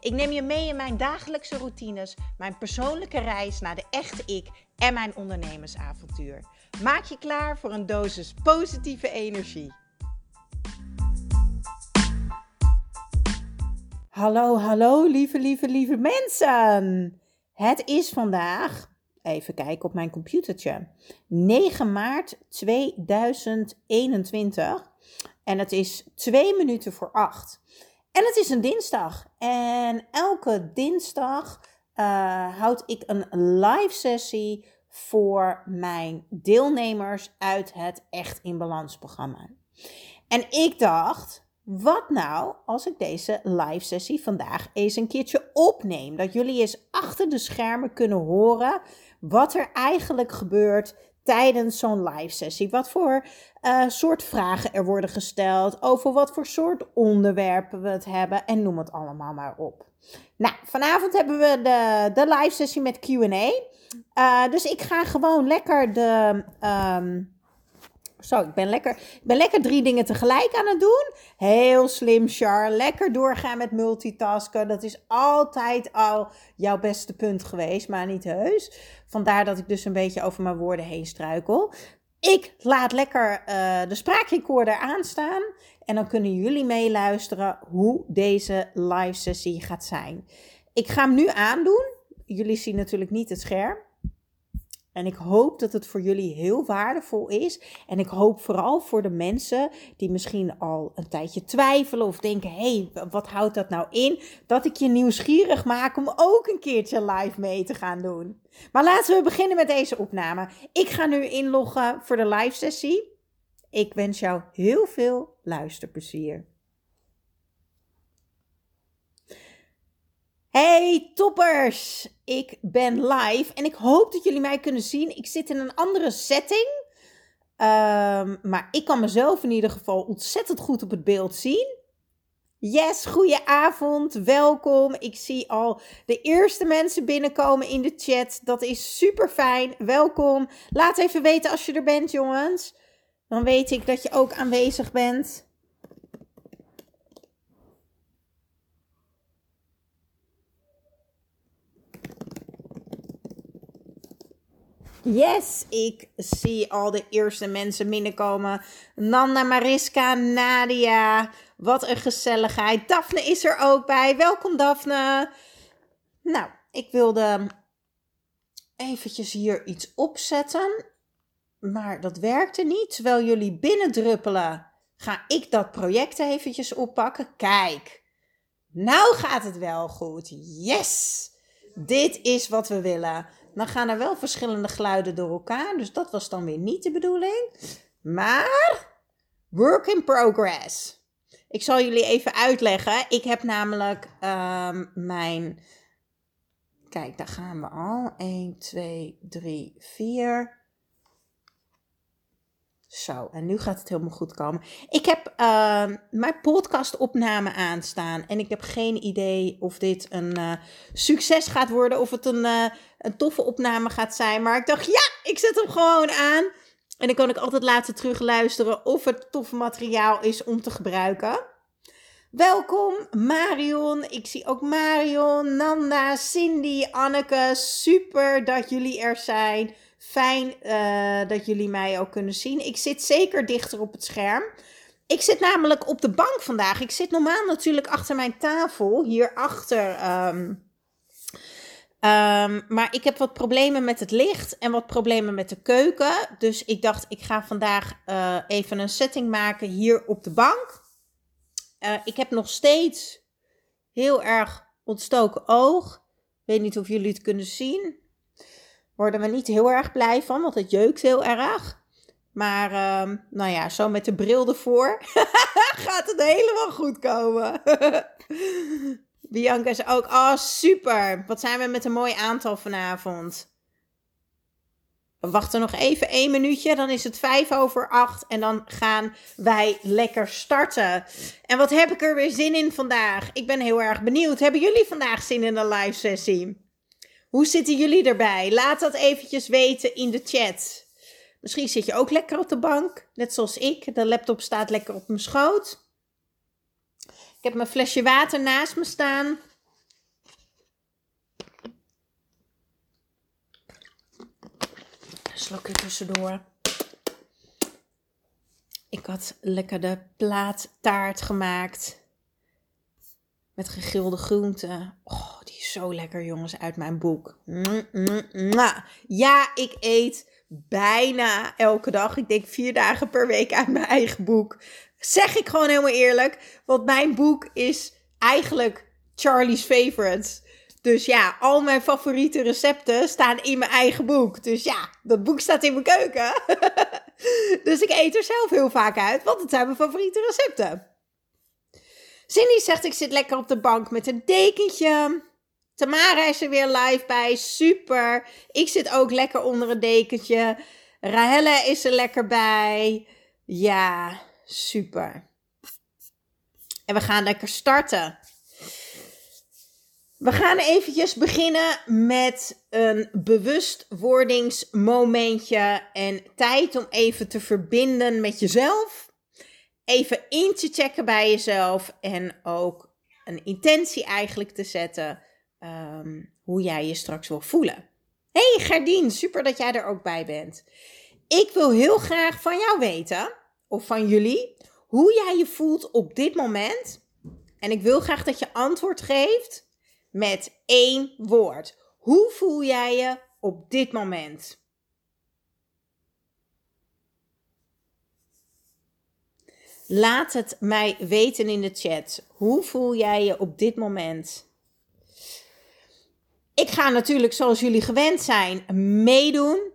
Ik neem je mee in mijn dagelijkse routines, mijn persoonlijke reis naar de echte ik en mijn ondernemersavontuur. Maak je klaar voor een dosis positieve energie. Hallo, hallo, lieve, lieve, lieve mensen. Het is vandaag, even kijken op mijn computertje, 9 maart 2021 en het is 2 minuten voor 8. En het is een dinsdag. En elke dinsdag uh, houd ik een live sessie voor mijn deelnemers uit het Echt in Balans programma. En ik dacht, wat nou als ik deze live sessie vandaag eens een keertje opneem? Dat jullie eens achter de schermen kunnen horen wat er eigenlijk gebeurt tijdens zo'n live sessie. Wat voor uh, soort vragen er worden gesteld, over wat voor soort onderwerpen we het hebben en noem het allemaal maar op. Nou, vanavond hebben we de, de live sessie met QA. Eh, dus ik ga gewoon lekker de. Um, zo, ik ben, lekker, ik ben lekker drie dingen tegelijk aan het doen. Heel slim, Char. Lekker doorgaan met multitasken. Dat is altijd al jouw beste punt geweest, maar niet heus. Vandaar dat ik dus een beetje over mijn woorden heen struikel. Ik laat lekker uh, de spraakrecorder aanstaan. En dan kunnen jullie meeluisteren hoe deze live sessie gaat zijn. Ik ga hem nu aandoen. Jullie zien natuurlijk niet het scherm. En ik hoop dat het voor jullie heel waardevol is. En ik hoop vooral voor de mensen die misschien al een tijdje twijfelen of denken: hé, hey, wat houdt dat nou in? Dat ik je nieuwsgierig maak om ook een keertje live mee te gaan doen. Maar laten we beginnen met deze opname. Ik ga nu inloggen voor de live sessie. Ik wens jou heel veel luisterplezier. Hey toppers, ik ben live en ik hoop dat jullie mij kunnen zien. Ik zit in een andere setting, um, maar ik kan mezelf in ieder geval ontzettend goed op het beeld zien. Yes, goeie avond, welkom. Ik zie al de eerste mensen binnenkomen in de chat. Dat is super fijn. Welkom. Laat even weten als je er bent, jongens. Dan weet ik dat je ook aanwezig bent. Yes, ik zie al de eerste mensen binnenkomen. Nanda, Mariska, Nadia. Wat een gezelligheid. Daphne is er ook bij. Welkom, Daphne. Nou, ik wilde eventjes hier iets opzetten. Maar dat werkte niet. Terwijl jullie binnendruppelen, ga ik dat project eventjes oppakken. Kijk, nou gaat het wel goed. Yes! Dit is wat we willen. Dan gaan er wel verschillende geluiden door elkaar. Dus dat was dan weer niet de bedoeling. Maar work in progress. Ik zal jullie even uitleggen. Ik heb namelijk um, mijn. Kijk, daar gaan we al. 1, 2, 3, 4. Zo, en nu gaat het helemaal goed komen. Ik heb uh, mijn podcastopname aanstaan. En ik heb geen idee of dit een uh, succes gaat worden. Of het een, uh, een toffe opname gaat zijn. Maar ik dacht, ja, ik zet hem gewoon aan. En dan kan ik altijd later terugluisteren of het toffe materiaal is om te gebruiken. Welkom Marion. Ik zie ook Marion, Nanda, Cindy, Anneke. Super dat jullie er zijn. Fijn uh, dat jullie mij ook kunnen zien. Ik zit zeker dichter op het scherm. Ik zit namelijk op de bank vandaag. Ik zit normaal natuurlijk achter mijn tafel, hierachter. Um, ehm, ehm, maar ik heb wat problemen met het licht en wat problemen met de keuken. Dus ik dacht, ik ga vandaag uh, even een setting maken hier op de bank. Uh, ik heb nog steeds heel erg ontstoken oog. Ik weet niet of jullie het kunnen zien worden we niet heel erg blij van, want het jeukt heel erg. Maar uh, nou ja, zo met de bril ervoor gaat het helemaal goed komen. Bianca is ook, oh super, wat zijn we met een mooi aantal vanavond. We wachten nog even één minuutje, dan is het vijf over acht en dan gaan wij lekker starten. En wat heb ik er weer zin in vandaag? Ik ben heel erg benieuwd. Hebben jullie vandaag zin in een live sessie? Hoe zitten jullie erbij? Laat dat eventjes weten in de chat. Misschien zit je ook lekker op de bank, net zoals ik. De laptop staat lekker op mijn schoot. Ik heb mijn flesje water naast me staan. Een slokje tussendoor. Ik had lekker de plaattaart gemaakt. Met gegilde groenten. Oh, zo lekker, jongens, uit mijn boek. Ja, ik eet bijna elke dag. Ik denk vier dagen per week uit mijn eigen boek. Zeg ik gewoon helemaal eerlijk. Want mijn boek is eigenlijk Charlie's Favorites. Dus ja, al mijn favoriete recepten staan in mijn eigen boek. Dus ja, dat boek staat in mijn keuken. dus ik eet er zelf heel vaak uit, want het zijn mijn favoriete recepten. Cindy zegt, ik zit lekker op de bank met een dekentje. Tamara is er weer live bij, super. Ik zit ook lekker onder een dekentje. Rahelle is er lekker bij. Ja, super. En we gaan lekker starten. We gaan eventjes beginnen met een bewustwordingsmomentje en tijd om even te verbinden met jezelf. Even in te checken bij jezelf en ook een intentie eigenlijk te zetten um, hoe jij je straks wil voelen. Hey Gerdien, super dat jij er ook bij bent. Ik wil heel graag van jou weten, of van jullie, hoe jij je voelt op dit moment. En ik wil graag dat je antwoord geeft met één woord. Hoe voel jij je op dit moment? Laat het mij weten in de chat. Hoe voel jij je op dit moment? Ik ga natuurlijk, zoals jullie gewend zijn, meedoen.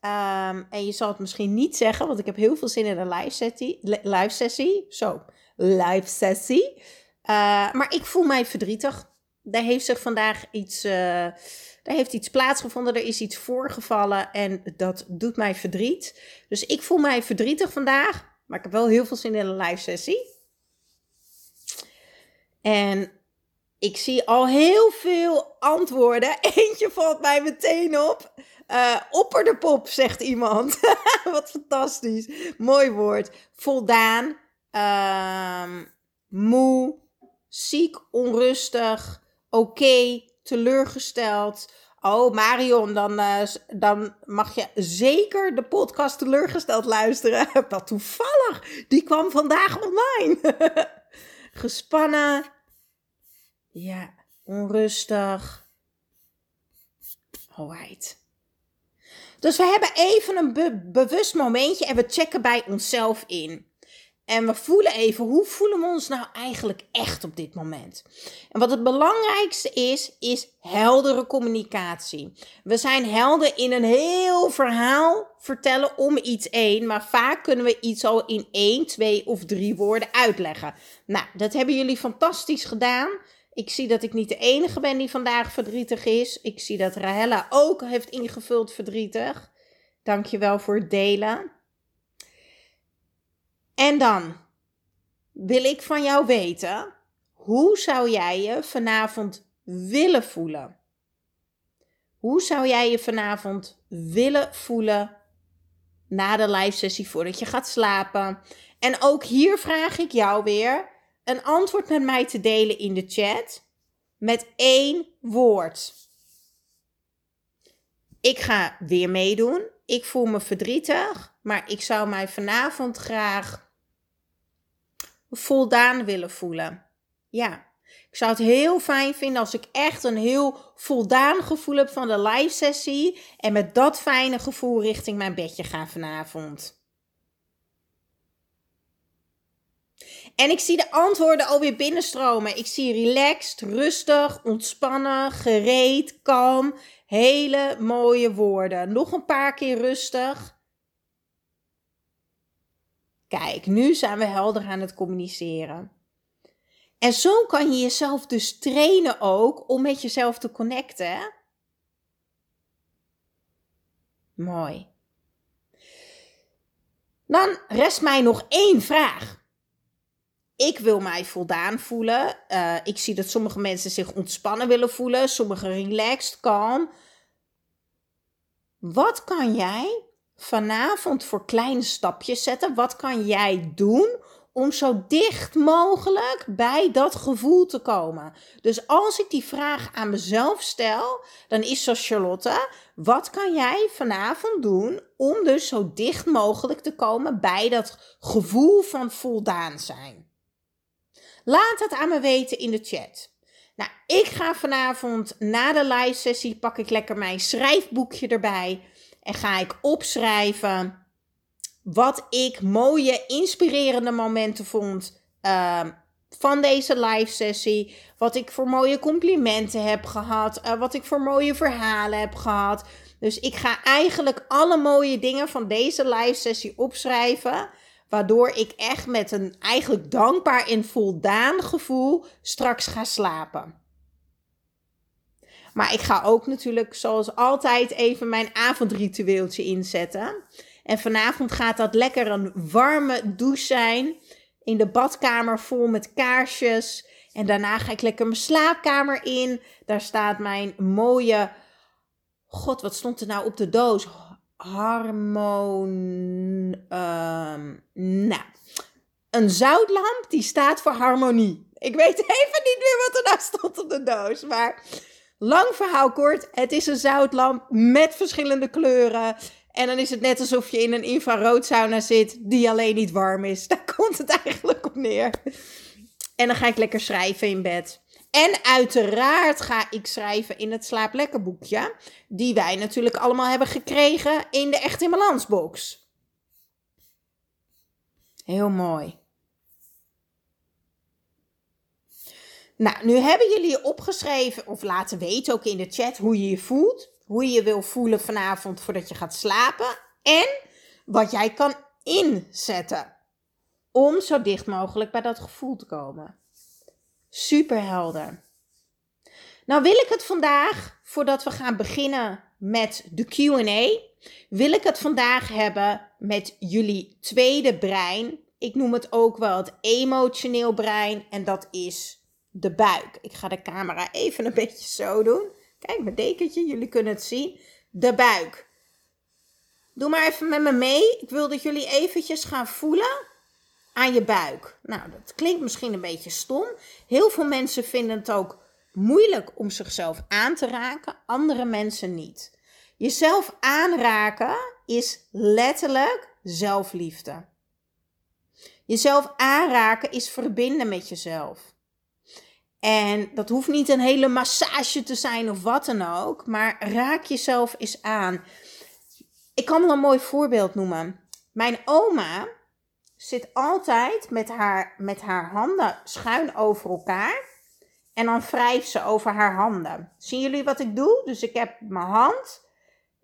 Ehm, en je zal het misschien niet zeggen, want ik heb heel veel zin in een live sessie. Live sessie. Zo, live sessie. Uh, maar ik voel mij verdrietig. Daar heeft zich vandaag iets, uh, daar heeft iets plaatsgevonden. Er is iets voorgevallen en dat doet mij verdriet. Dus ik voel mij verdrietig vandaag. Maar ik heb wel heel veel zin in een live sessie. En ik zie al heel veel antwoorden. Eentje valt mij meteen op. Uh, opper de pop, zegt iemand. Wat fantastisch. Mooi woord. Voldaan. Uh, moe. Ziek, onrustig. Oké. teleurgesteld. Oh, Marion, dan, uh, dan mag je zeker de podcast teleurgesteld luisteren. Wat toevallig. Die kwam vandaag online. Gespannen ja, onrustig. Alright. Dus we hebben even een bewust momentje en we checken bij onszelf in. En we voelen even, hoe voelen we ons nou eigenlijk echt op dit moment? En wat het belangrijkste is, is heldere communicatie. We zijn helder in een heel verhaal vertellen om iets één, maar vaak kunnen we iets al in één, twee of drie woorden uitleggen. Nou, dat hebben jullie fantastisch gedaan. Ik zie dat ik niet de enige ben die vandaag verdrietig is. Ik zie dat Rahella ook heeft ingevuld verdrietig. Dankjewel voor het delen. En dan wil ik van jou weten, hoe zou jij je vanavond willen voelen? Hoe zou jij je vanavond willen voelen na de live sessie voordat je gaat slapen? En ook hier vraag ik jou weer een antwoord met mij te delen in de chat met één woord. Ik ga weer meedoen. Ik voel me verdrietig, maar ik zou mij vanavond graag voldaan willen voelen. Ja, ik zou het heel fijn vinden als ik echt een heel voldaan gevoel heb van de live sessie en met dat fijne gevoel richting mijn bedje ga vanavond. En ik zie de antwoorden alweer binnenstromen. Ik zie relaxed, rustig, ontspannen, gereed, kalm. Hele mooie woorden. Nog een paar keer rustig. Kijk, nu zijn we helder aan het communiceren. En zo kan je jezelf dus trainen ook om met jezelf te connecten. Mooi. Dan rest mij nog één vraag. Ik wil mij voldaan voelen. Uh, ik zie dat sommige mensen zich ontspannen willen voelen, sommigen relaxed, kalm. Wat kan jij vanavond voor kleine stapjes zetten? Wat kan jij doen om zo dicht mogelijk bij dat gevoel te komen? Dus als ik die vraag aan mezelf stel, dan is zo Charlotte, wat kan jij vanavond doen om dus zo dicht mogelijk te komen bij dat gevoel van voldaan zijn? Laat het aan me weten in de chat. Nou, ik ga vanavond na de live sessie pak ik lekker mijn schrijfboekje erbij en ga ik opschrijven wat ik mooie, inspirerende momenten vond uh, van deze live sessie. Wat ik voor mooie complimenten heb gehad. Uh, wat ik voor mooie verhalen heb gehad. Dus ik ga eigenlijk alle mooie dingen van deze live sessie opschrijven. Waardoor ik echt met een eigenlijk dankbaar en voldaan gevoel straks ga slapen. Maar ik ga ook natuurlijk, zoals altijd, even mijn avondritueeltje inzetten. En vanavond gaat dat lekker een warme douche zijn. In de badkamer vol met kaarsjes. En daarna ga ik lekker mijn slaapkamer in. Daar staat mijn mooie. God, wat stond er nou op de doos? Harmon. Um, nou, een zoutlamp die staat voor harmonie. Ik weet even niet meer wat er nou stond op de doos. Maar lang verhaal kort: het is een zoutlamp met verschillende kleuren. En dan is het net alsof je in een infraroodsauna zit die alleen niet warm is. Daar komt het eigenlijk op neer. En dan ga ik lekker schrijven in bed. En uiteraard ga ik schrijven in het Slaap Lekker boekje. Die wij natuurlijk allemaal hebben gekregen in de Echt in Balans box. Heel mooi. Nou, nu hebben jullie opgeschreven of laten weten ook in de chat hoe je je voelt. Hoe je je wil voelen vanavond voordat je gaat slapen. En wat jij kan inzetten om zo dicht mogelijk bij dat gevoel te komen. Super helder. Nou wil ik het vandaag, voordat we gaan beginnen met de QA, wil ik het vandaag hebben met jullie tweede brein. Ik noem het ook wel het emotioneel brein en dat is de buik. Ik ga de camera even een beetje zo doen. Kijk, mijn dekentje, jullie kunnen het zien. De buik. Doe maar even met me mee. Ik wil dat jullie eventjes gaan voelen aan je buik. Nou, dat klinkt misschien een beetje stom. Heel veel mensen vinden het ook moeilijk om zichzelf aan te raken, andere mensen niet. Jezelf aanraken is letterlijk zelfliefde. Jezelf aanraken is verbinden met jezelf. En dat hoeft niet een hele massage te zijn of wat dan ook, maar raak jezelf eens aan. Ik kan wel een mooi voorbeeld noemen. Mijn oma zit altijd met haar, met haar handen schuin over elkaar. En dan wrijft ze over haar handen. Zien jullie wat ik doe? Dus ik heb mijn hand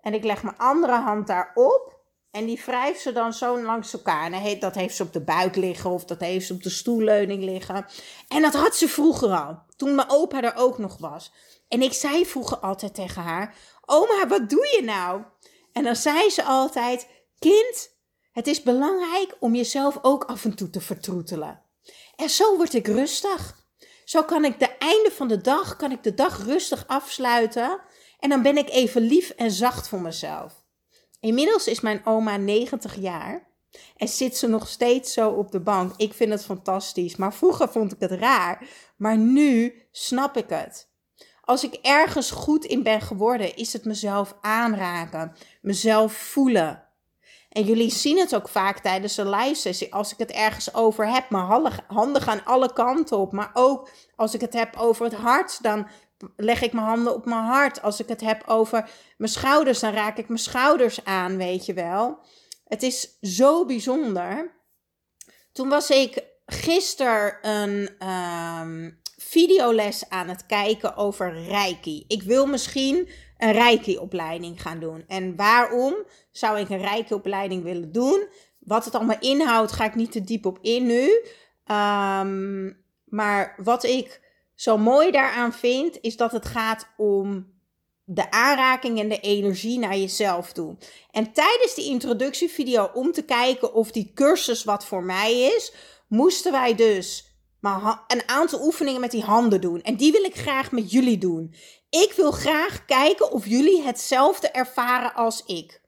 en ik leg mijn andere hand daarop. En die wrijft ze dan zo langs elkaar. En dat heeft ze op de buik liggen of dat heeft ze op de stoelleuning liggen. En dat had ze vroeger al, toen mijn opa er ook nog was. En ik zei vroeger altijd tegen haar: Oma, wat doe je nou? En dan zei ze altijd: Kind, het is belangrijk om jezelf ook af en toe te vertroetelen. En zo word ik rustig. Zo kan ik de einde van de dag, kan ik de dag rustig afsluiten. En dan ben ik even lief en zacht voor mezelf. Inmiddels is mijn oma 90 jaar. En zit ze nog steeds zo op de bank. Ik vind het fantastisch. Maar vroeger vond ik het raar. Maar nu snap ik het. Als ik ergens goed in ben geworden, is het mezelf aanraken, mezelf voelen, en jullie zien het ook vaak tijdens een live. Als ik het ergens over heb, mijn handen gaan alle kanten op. Maar ook als ik het heb over het hart, dan leg ik mijn handen op mijn hart. Als ik het heb over mijn schouders, dan raak ik mijn schouders aan, weet je wel. Het is zo bijzonder. Toen was ik gisteren een um, videoles aan het kijken over Reiki. Ik wil misschien een Reiki-opleiding gaan doen. En waarom zou ik een Reiki-opleiding willen doen? Wat het allemaal inhoudt, ga ik niet te diep op in nu. Um, maar wat ik zo mooi daaraan vind, is dat het gaat om de aanraking en de energie naar jezelf toe. En tijdens die introductievideo, om te kijken of die cursus wat voor mij is, moesten wij dus maar een aantal oefeningen met die handen doen. En die wil ik graag met jullie doen. Ik wil graag kijken of jullie hetzelfde ervaren als ik.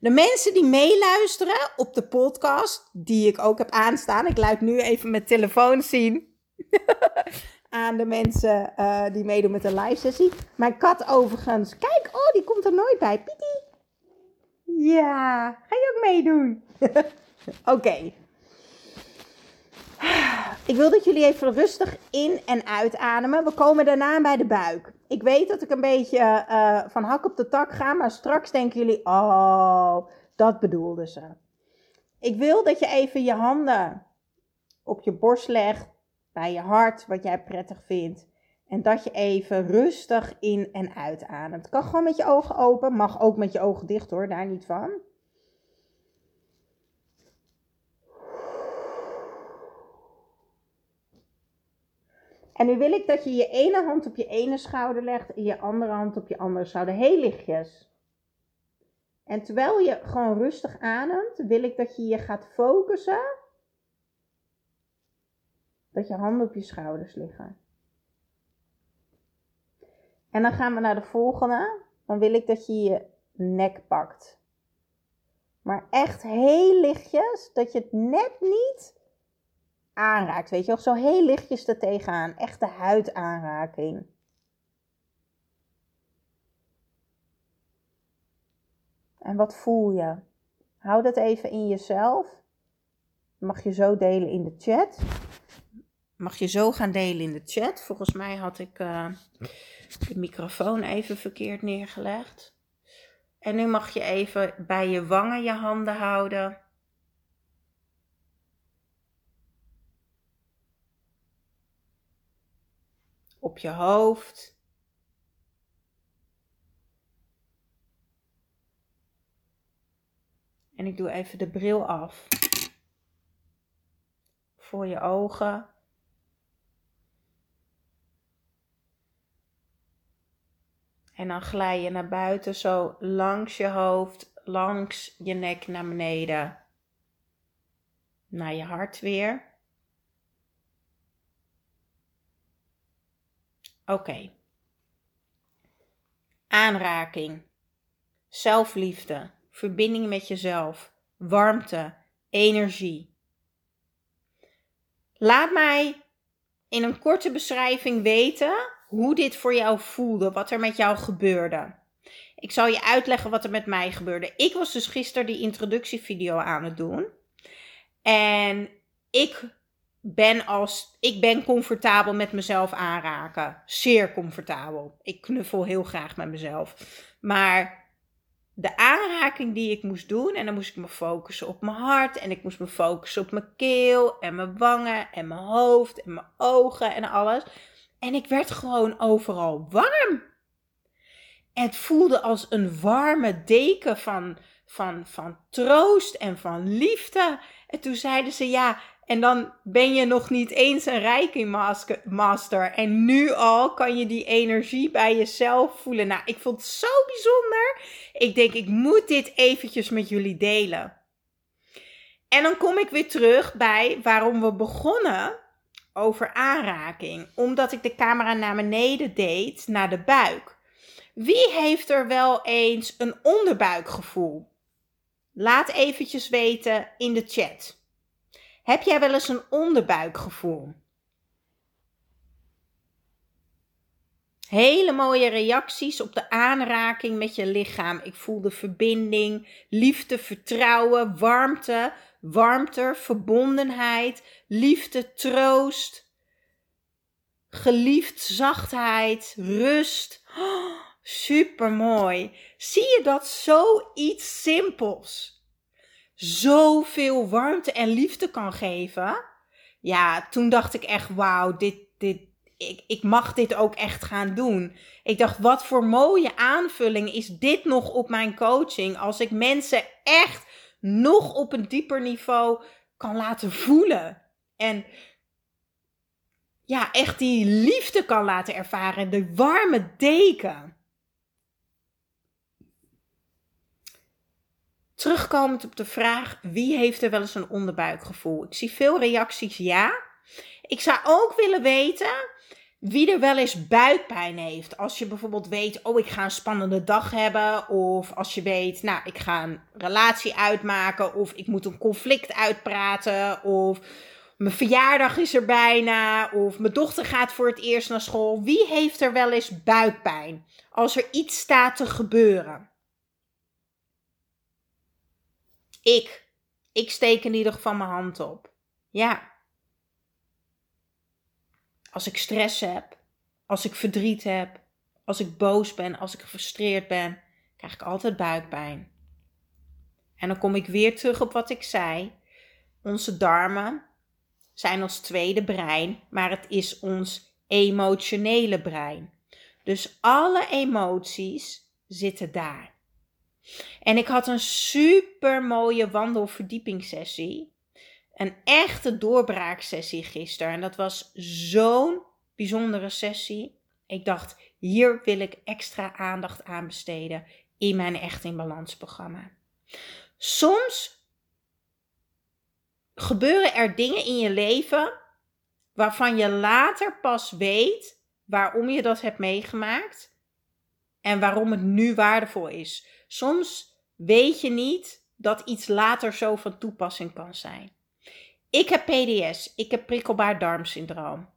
De mensen die meeluisteren op de podcast, die ik ook heb aanstaan. Ik laat nu even mijn telefoon zien. aan de mensen uh, die meedoen met de live sessie. Mijn kat overigens. Kijk, oh, die komt er nooit bij. Pietie. Ja, ga je ook meedoen? Oké. Ik wil dat jullie even rustig in- en uitademen. We komen daarna bij de buik. Ik weet dat ik een beetje uh, van hak op de tak ga, maar straks denken jullie: oh, dat bedoelden ze. Ik wil dat je even je handen op je borst legt, bij je hart, wat jij prettig vindt. En dat je even rustig in- en uitademt. Kan gewoon met je ogen open, mag ook met je ogen dicht hoor, daar niet van. En nu wil ik dat je je ene hand op je ene schouder legt en je andere hand op je andere schouder. Heel lichtjes. En terwijl je gewoon rustig ademt, wil ik dat je je gaat focussen. Dat je handen op je schouders liggen. En dan gaan we naar de volgende. Dan wil ik dat je je nek pakt. Maar echt heel lichtjes, dat je het net niet aanraakt. Weet je wel, zo heel lichtjes er tegenaan. Echte huidaanraking. En wat voel je? Hou dat even in jezelf. Mag je zo delen in de chat. Mag je zo gaan delen in de chat. Volgens mij had ik uh, de microfoon even verkeerd neergelegd. En nu mag je even bij je wangen je handen houden. Op je hoofd. En ik doe even de bril af. Voor je ogen. En dan glij je naar buiten, zo langs je hoofd, langs je nek naar beneden. Naar je hart weer. Oké. Aanraking. Zelfliefde. Verbinding met jezelf. Warmte. Energie. Laat mij in een korte beschrijving weten hoe dit voor jou voelde, wat er met jou gebeurde. Ik zal je uitleggen wat er met mij gebeurde. Ik was dus gisteren die introductievideo aan het doen. En ik ben als ik ben comfortabel met mezelf aanraken. Zeer comfortabel. Ik knuffel heel graag met mezelf. Maar de aanraking die ik moest doen, en dan moest ik me focussen op mijn hart, en ik moest me focussen op mijn keel, en mijn wangen, en mijn hoofd, en mijn ogen, en alles. En ik werd gewoon overal warm. Het voelde als een warme deken van, van, van troost en van liefde. En toen zeiden ze: Ja, en dan ben je nog niet eens een Reiki master. En nu al kan je die energie bij jezelf voelen. Nou, ik vond het zo bijzonder. Ik denk, ik moet dit eventjes met jullie delen. En dan kom ik weer terug bij waarom we begonnen over aanraking. Omdat ik de camera naar beneden deed, naar de buik. Wie heeft er wel eens een onderbuikgevoel? Laat eventjes weten in de chat. Heb jij wel eens een onderbuikgevoel? Hele mooie reacties op de aanraking met je lichaam. Ik voel de verbinding, liefde, vertrouwen, warmte, warmte, verbondenheid, liefde, troost, geliefd, zachtheid, rust. Oh, Super mooi. Zie je dat zoiets simpels? Zoveel warmte en liefde kan geven. Ja, toen dacht ik echt, wauw, dit, dit, ik, ik mag dit ook echt gaan doen. Ik dacht, wat voor mooie aanvulling is dit nog op mijn coaching als ik mensen echt nog op een dieper niveau kan laten voelen. En ja, echt die liefde kan laten ervaren, de warme deken. Terugkomend op de vraag: wie heeft er wel eens een onderbuikgevoel? Ik zie veel reacties ja. Ik zou ook willen weten wie er wel eens buikpijn heeft. Als je bijvoorbeeld weet, oh, ik ga een spannende dag hebben. Of als je weet, nou, ik ga een relatie uitmaken. Of ik moet een conflict uitpraten. Of mijn verjaardag is er bijna. Of mijn dochter gaat voor het eerst naar school. Wie heeft er wel eens buikpijn? Als er iets staat te gebeuren. Ik. Ik steek in ieder geval mijn hand op. Ja. Als ik stress heb, als ik verdriet heb, als ik boos ben, als ik gefrustreerd ben, krijg ik altijd buikpijn. En dan kom ik weer terug op wat ik zei. Onze darmen zijn ons tweede brein, maar het is ons emotionele brein. Dus alle emoties zitten daar. En ik had een super mooie wandelverdiepingssessie een echte doorbraaksessie gisteren. En dat was zo'n bijzondere sessie. Ik dacht, hier wil ik extra aandacht aan besteden in mijn Echt in Balans programma. Soms gebeuren er dingen in je leven waarvan je later pas weet waarom je dat hebt meegemaakt en waarom het nu waardevol is. Soms weet je niet dat iets later zo van toepassing kan zijn. Ik heb PDS. Ik heb prikkelbaar darmsyndroom.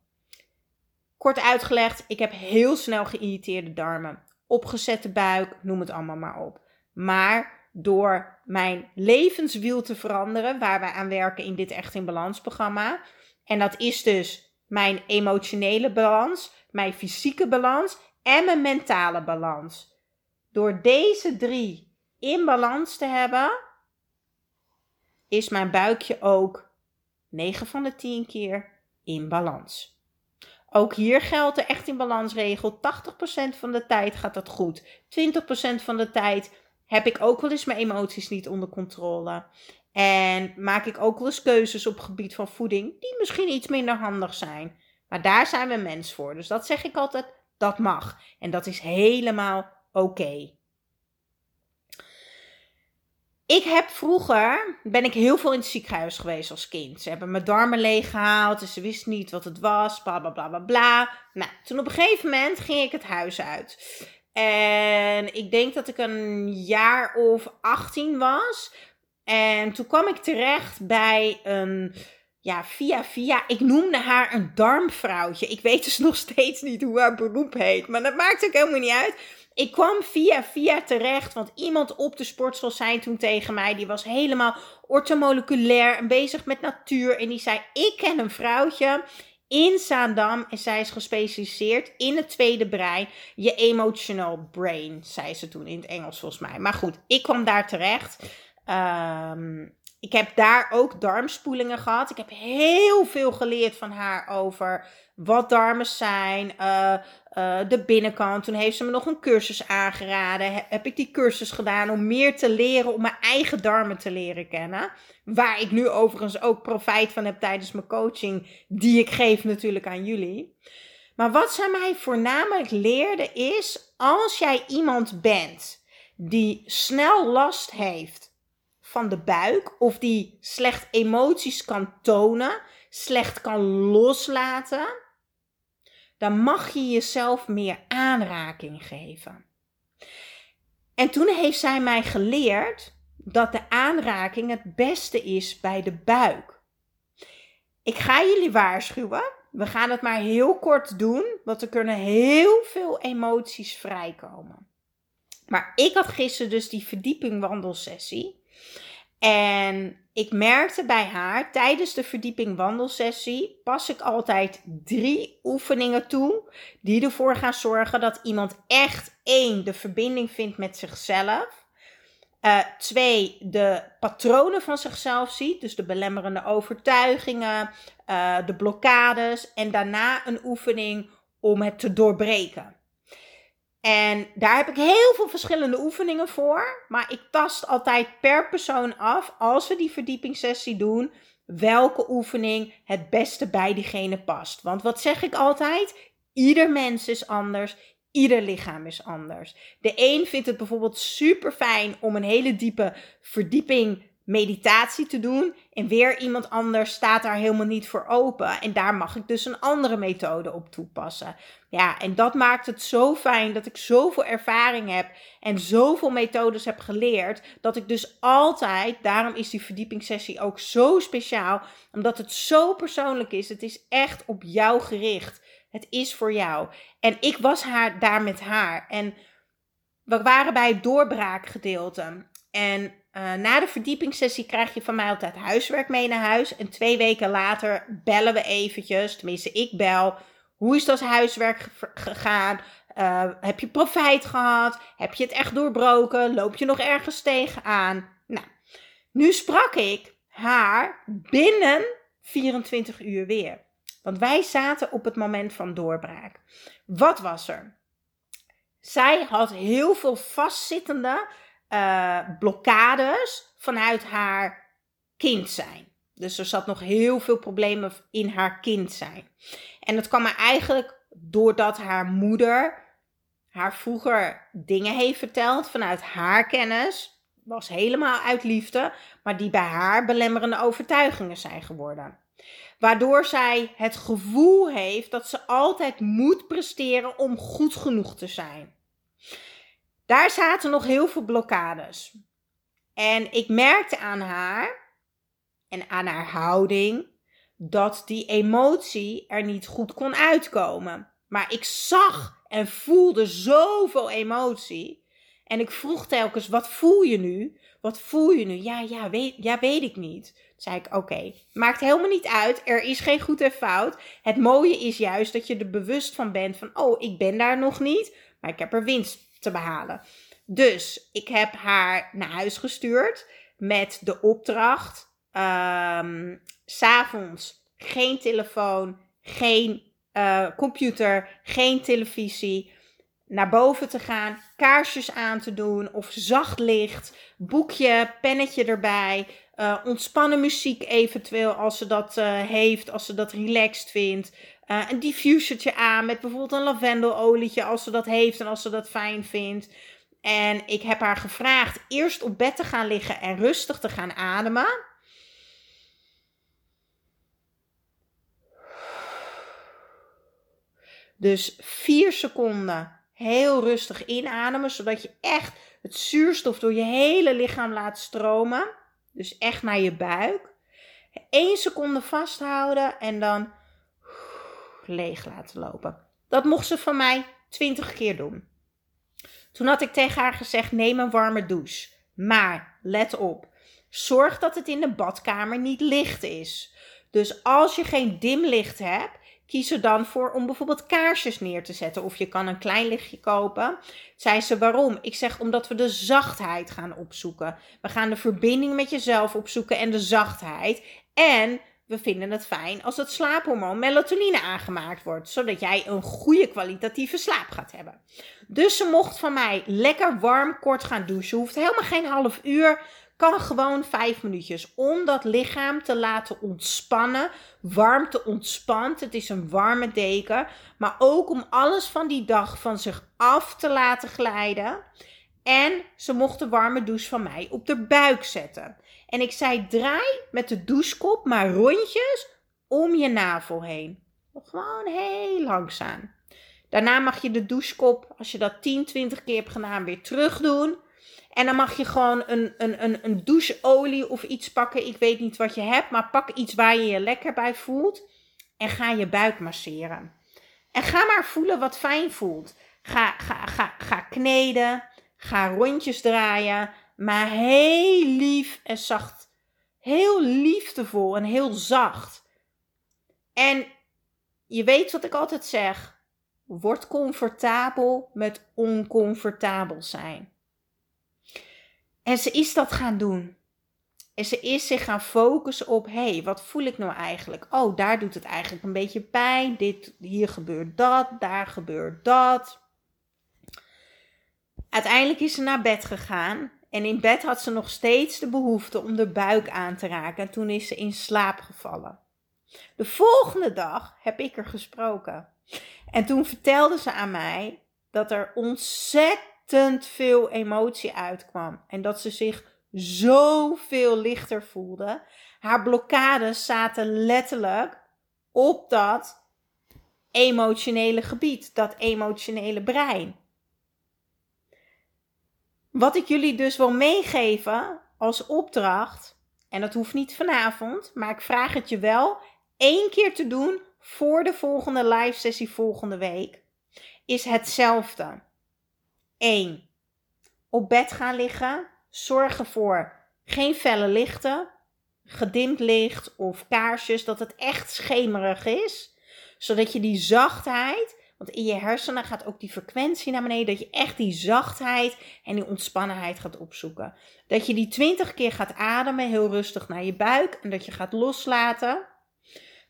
Kort uitgelegd, ik heb heel snel geïrriteerde darmen. Opgezette buik, noem het allemaal maar op. Maar door mijn levenswiel te veranderen, waar wij aan werken in dit Echt in Balans programma. En dat is dus mijn emotionele balans, mijn fysieke balans en mijn mentale balans. Door deze drie in balans te hebben, is mijn buikje ook 9 van de 10 keer in balans. Ook hier geldt de echt in balans regel. 80% van de tijd gaat dat goed. 20% van de tijd heb ik ook wel eens mijn emoties niet onder controle. En maak ik ook wel eens keuzes op het gebied van voeding die misschien iets minder handig zijn. Maar daar zijn we mens voor. Dus dat zeg ik altijd, dat mag. En dat is helemaal oké. Ik heb vroeger, ben ik heel veel in het ziekenhuis geweest als kind. Ze hebben mijn darmen leeggehaald, dus ze wisten niet wat het was, bla bla bla bla bla. Nou, toen op een gegeven moment ging ik het huis uit. En ik denk dat ik een jaar of 18 was. En toen kwam ik terecht bij een, ja, via via, ik noemde haar een darmvrouwtje. Ik weet dus nog steeds niet hoe haar beroep heet, maar dat maakt ook helemaal niet uit. Ik kwam via via terecht, want iemand op de sportschool zei toen tegen mij, die was helemaal ortomoleculair en bezig met natuur. En die zei, ik ken een vrouwtje in Zaandam en zij is gespecialiseerd in het tweede brein, je emotional brain, zei ze toen in het Engels volgens mij. Maar goed, ik kwam daar terecht. Um, ik heb daar ook darmspoelingen gehad. Ik heb heel veel geleerd van haar over wat darmen zijn, uh, uh, de binnenkant. Toen heeft ze me nog een cursus aangeraden. Heb ik die cursus gedaan om meer te leren, om mijn eigen darmen te leren kennen. Waar ik nu overigens ook profijt van heb tijdens mijn coaching, die ik geef natuurlijk aan jullie. Maar wat zij mij voornamelijk leerde is, als jij iemand bent die snel last heeft van de buik of die slecht emoties kan tonen, slecht kan loslaten, dan mag je jezelf meer aanraking geven. En toen heeft zij mij geleerd dat de aanraking het beste is bij de buik. Ik ga jullie waarschuwen. We gaan het maar heel kort doen, want er kunnen heel veel emoties vrijkomen. Maar ik had gisteren dus die verdieping wandelsessie. En ik merkte bij haar tijdens de verdieping wandelsessie pas ik altijd drie oefeningen toe die ervoor gaan zorgen dat iemand echt één de verbinding vindt met zichzelf. Uh, twee, de patronen van zichzelf ziet, dus de belemmerende overtuigingen, uh, de blokkades. En daarna een oefening om het te doorbreken. En daar heb ik heel veel verschillende oefeningen voor. Maar ik tast altijd per persoon af, als we die verdiepingssessie doen, welke oefening het beste bij diegene past. Want wat zeg ik altijd? Ieder mens is anders. ieder lichaam is anders. De een vindt het bijvoorbeeld super fijn om een hele diepe verdieping meditatie te doen. En weer iemand anders staat daar helemaal niet voor open. En daar mag ik dus een andere methode op toepassen. Ja, en dat maakt het zo fijn dat ik zoveel ervaring heb en zoveel methodes heb geleerd. Dat ik dus altijd, daarom is die verdiepingssessie ook zo speciaal. Omdat het zo persoonlijk is. Het is echt op jou gericht. Het is voor jou. En ik was haar, daar met haar. En we waren bij het doorbraakgedeelte. En uh, na de verdiepingssessie krijg je van mij altijd huiswerk mee naar huis. En twee weken later bellen we eventjes, tenminste ik bel. Hoe is dat huiswerk gegaan? Uh, heb je profijt gehad? Heb je het echt doorbroken? Loop je nog ergens tegenaan? Nou, nu sprak ik haar binnen 24 uur weer. Want wij zaten op het moment van doorbraak. Wat was er? Zij had heel veel vastzittende uh, blokkades vanuit haar kind zijn. Dus er zat nog heel veel problemen in haar kind zijn. En dat kwam er eigenlijk doordat haar moeder haar vroeger dingen heeft verteld vanuit haar kennis. Was helemaal uit liefde, maar die bij haar belemmerende overtuigingen zijn geworden. Waardoor zij het gevoel heeft dat ze altijd moet presteren om goed genoeg te zijn. Daar zaten nog heel veel blokkades. En ik merkte aan haar en aan haar houding dat die emotie er niet goed kon uitkomen. Maar ik zag en voelde zoveel emotie. En ik vroeg telkens: wat voel je nu? Wat voel je nu? Ja, ja, weet, ja, weet ik niet. Toen zei ik: oké, maakt helemaal niet uit. Er is geen goed en fout. Het mooie is juist dat je er bewust van bent: van oh, ik ben daar nog niet, maar ik heb er winst te behalen. Dus ik heb haar naar huis gestuurd met de opdracht: um, s'avonds geen telefoon, geen uh, computer, geen televisie. Naar boven te gaan, kaarsjes aan te doen of zacht licht, boekje, pennetje erbij, uh, ontspannen muziek eventueel als ze dat uh, heeft, als ze dat relaxed vindt. Uh, een diffusertje aan met bijvoorbeeld een lavendelolietje als ze dat heeft en als ze dat fijn vindt. En ik heb haar gevraagd eerst op bed te gaan liggen en rustig te gaan ademen. Dus vier seconden heel rustig inademen, zodat je echt het zuurstof door je hele lichaam laat stromen. Dus echt naar je buik. Eén seconde vasthouden en dan leeg laten lopen. Dat mocht ze van mij 20 keer doen. Toen had ik tegen haar gezegd: neem een warme douche. Maar let op, zorg dat het in de badkamer niet licht is. Dus als je geen dimlicht hebt, kies er dan voor om bijvoorbeeld kaarsjes neer te zetten. Of je kan een klein lichtje kopen. Zei ze waarom? Ik zeg omdat we de zachtheid gaan opzoeken. We gaan de verbinding met jezelf opzoeken en de zachtheid. En we vinden het fijn als het slaaphormoon melatonine aangemaakt wordt, zodat jij een goede kwalitatieve slaap gaat hebben. Dus ze mocht van mij lekker warm kort gaan douchen. Hoeft helemaal geen half uur, kan gewoon vijf minuutjes om dat lichaam te laten ontspannen. Warmte ontspant, het is een warme deken, maar ook om alles van die dag van zich af te laten glijden. En ze mocht de warme douche van mij op de buik zetten. En ik zei: draai met de douchekop maar rondjes om je navel heen. Gewoon heel langzaam. Daarna mag je de douchekop, als je dat 10, 20 keer hebt gedaan, weer terug doen. En dan mag je gewoon een, een, een, een doucheolie of iets pakken. Ik weet niet wat je hebt, maar pak iets waar je je lekker bij voelt. En ga je buik masseren. En ga maar voelen wat fijn voelt. Ga, ga, ga, ga kneden. Ga rondjes draaien maar heel lief en zacht. Heel liefdevol en heel zacht. En je weet wat ik altijd zeg. Word comfortabel met oncomfortabel zijn. En ze is dat gaan doen. En ze is zich gaan focussen op: hé, hey, wat voel ik nou eigenlijk? Oh, daar doet het eigenlijk een beetje pijn. Dit, hier gebeurt dat, daar gebeurt dat. Uiteindelijk is ze naar bed gegaan en in bed had ze nog steeds de behoefte om de buik aan te raken. En toen is ze in slaap gevallen. De volgende dag heb ik er gesproken. En toen vertelde ze aan mij dat er ontzettend veel emotie uitkwam. En dat ze zich zoveel lichter voelde. Haar blokkades zaten letterlijk op dat emotionele gebied, dat emotionele brein. Wat ik jullie dus wil meegeven als opdracht, en dat hoeft niet vanavond, maar ik vraag het je wel één keer te doen voor de volgende live sessie volgende week, is hetzelfde. 1. Op bed gaan liggen. Zorg ervoor geen felle lichten, gedimd licht of kaarsjes, dat het echt schemerig is. Zodat je die zachtheid, want in je hersenen gaat ook die frequentie naar beneden, dat je echt die zachtheid en die ontspannenheid gaat opzoeken. Dat je die 20 keer gaat ademen, heel rustig naar je buik en dat je gaat loslaten.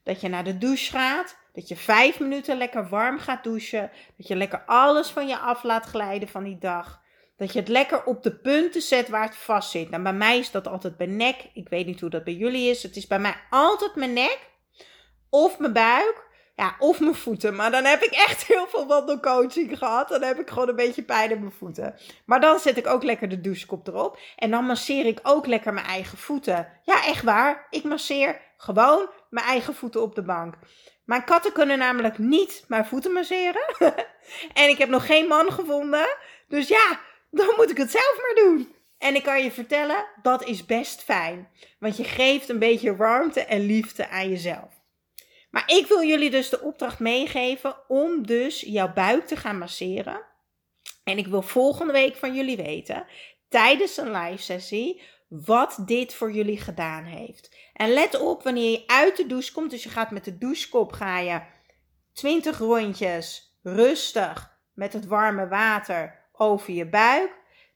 Dat je naar de douche gaat. Dat je vijf minuten lekker warm gaat douchen. Dat je lekker alles van je af laat glijden van die dag. Dat je het lekker op de punten zet waar het vast zit. Nou, bij mij is dat altijd mijn nek. Ik weet niet hoe dat bij jullie is. Het is bij mij altijd mijn nek. Of mijn buik. Ja, of mijn voeten. Maar dan heb ik echt heel veel wandelcoaching gehad. Dan heb ik gewoon een beetje pijn in mijn voeten. Maar dan zet ik ook lekker de douchekop erop. En dan masseer ik ook lekker mijn eigen voeten. Ja, echt waar. Ik masseer gewoon mijn eigen voeten op de bank. Mijn katten kunnen namelijk niet mijn voeten masseren. en ik heb nog geen man gevonden. Dus ja, dan moet ik het zelf maar doen. En ik kan je vertellen, dat is best fijn. Want je geeft een beetje warmte en liefde aan jezelf. Maar ik wil jullie dus de opdracht meegeven om dus jouw buik te gaan masseren. En ik wil volgende week van jullie weten, tijdens een live sessie, wat dit voor jullie gedaan heeft. En let op wanneer je uit de douche komt, dus je gaat met de douchekop, ga je 20 rondjes rustig met het warme water over je buik.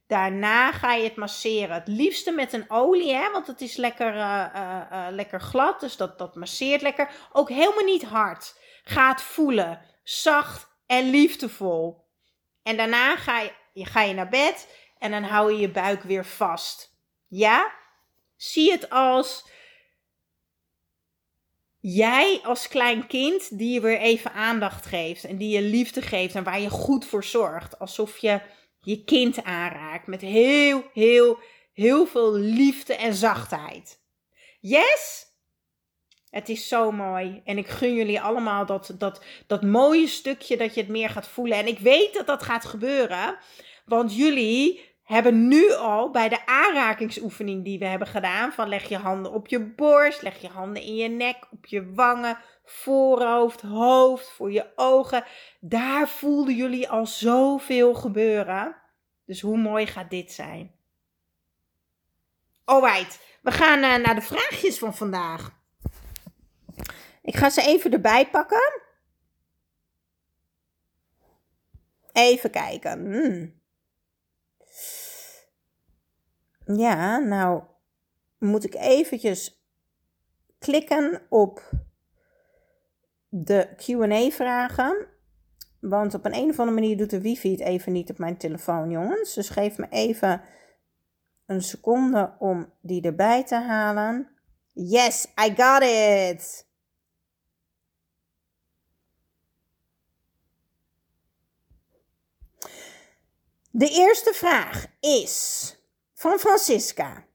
Daarna ga je het masseren. Het liefste met een olie, hè, want het is lekker, uh, uh, uh, lekker glad. Dus dat, dat masseert lekker. Ook helemaal niet hard. Ga het voelen. Zacht en liefdevol. En daarna ga je, ga je naar bed en dan hou je je buik weer vast. Ja? Zie het als jij als klein kind die je weer even aandacht geeft en die je liefde geeft en waar je goed voor zorgt. Alsof je je kind aanraakt met heel, heel, heel veel liefde en zachtheid. Yes? Het is zo mooi. En ik gun jullie allemaal dat, dat, dat mooie stukje dat je het meer gaat voelen. En ik weet dat dat gaat gebeuren. Want jullie hebben nu al bij de aanrakingsoefening die we hebben gedaan: van leg je handen op je borst, leg je handen in je nek, op je wangen, voorhoofd, hoofd, voor je ogen. Daar voelden jullie al zoveel gebeuren. Dus hoe mooi gaat dit zijn? Alright, we gaan uh, naar de vraagjes van vandaag. Ik ga ze even erbij pakken. Even kijken. Hmm. Ja, nou moet ik eventjes klikken op de Q&A vragen. Want op een, een of andere manier doet de wifi het even niet op mijn telefoon, jongens. Dus geef me even een seconde om die erbij te halen. Yes, I got it! De eerste vraag is van Francisca.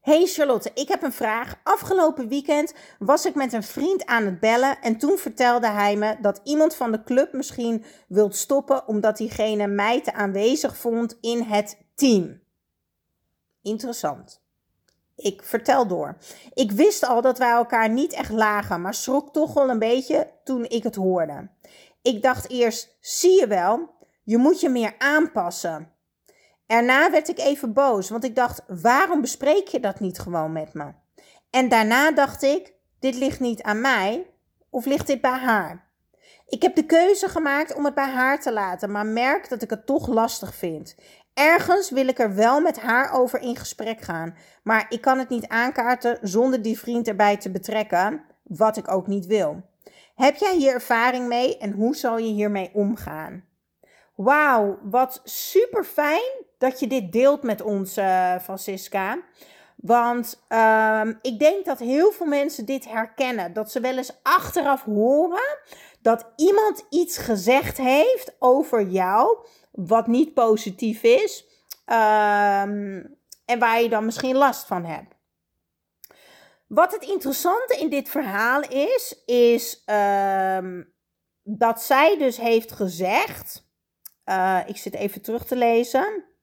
Hey Charlotte, ik heb een vraag. Afgelopen weekend was ik met een vriend aan het bellen en toen vertelde hij me dat iemand van de club misschien wilt stoppen omdat diegene mij te aanwezig vond in het team. Interessant. Ik vertel door. Ik wist al dat wij elkaar niet echt lagen, maar schrok toch wel een beetje toen ik het hoorde. Ik dacht eerst, zie je wel, je moet je meer aanpassen. Erna werd ik even boos, want ik dacht: waarom bespreek je dat niet gewoon met me? En daarna dacht ik: dit ligt niet aan mij, of ligt dit bij haar? Ik heb de keuze gemaakt om het bij haar te laten, maar merk dat ik het toch lastig vind. Ergens wil ik er wel met haar over in gesprek gaan, maar ik kan het niet aankaarten zonder die vriend erbij te betrekken, wat ik ook niet wil. Heb jij hier ervaring mee en hoe zal je hiermee omgaan? Wauw, wat super fijn dat je dit deelt met ons, uh, Francisca. Want ehm, ik denk dat heel veel mensen dit herkennen. Dat ze wel eens achteraf horen dat iemand iets gezegd heeft over jou. Wat niet positief is. Ehm, en waar je dan misschien last van hebt. Wat het interessante in dit verhaal is, is ehm, dat zij dus heeft gezegd. Uh, ik zit even terug te lezen.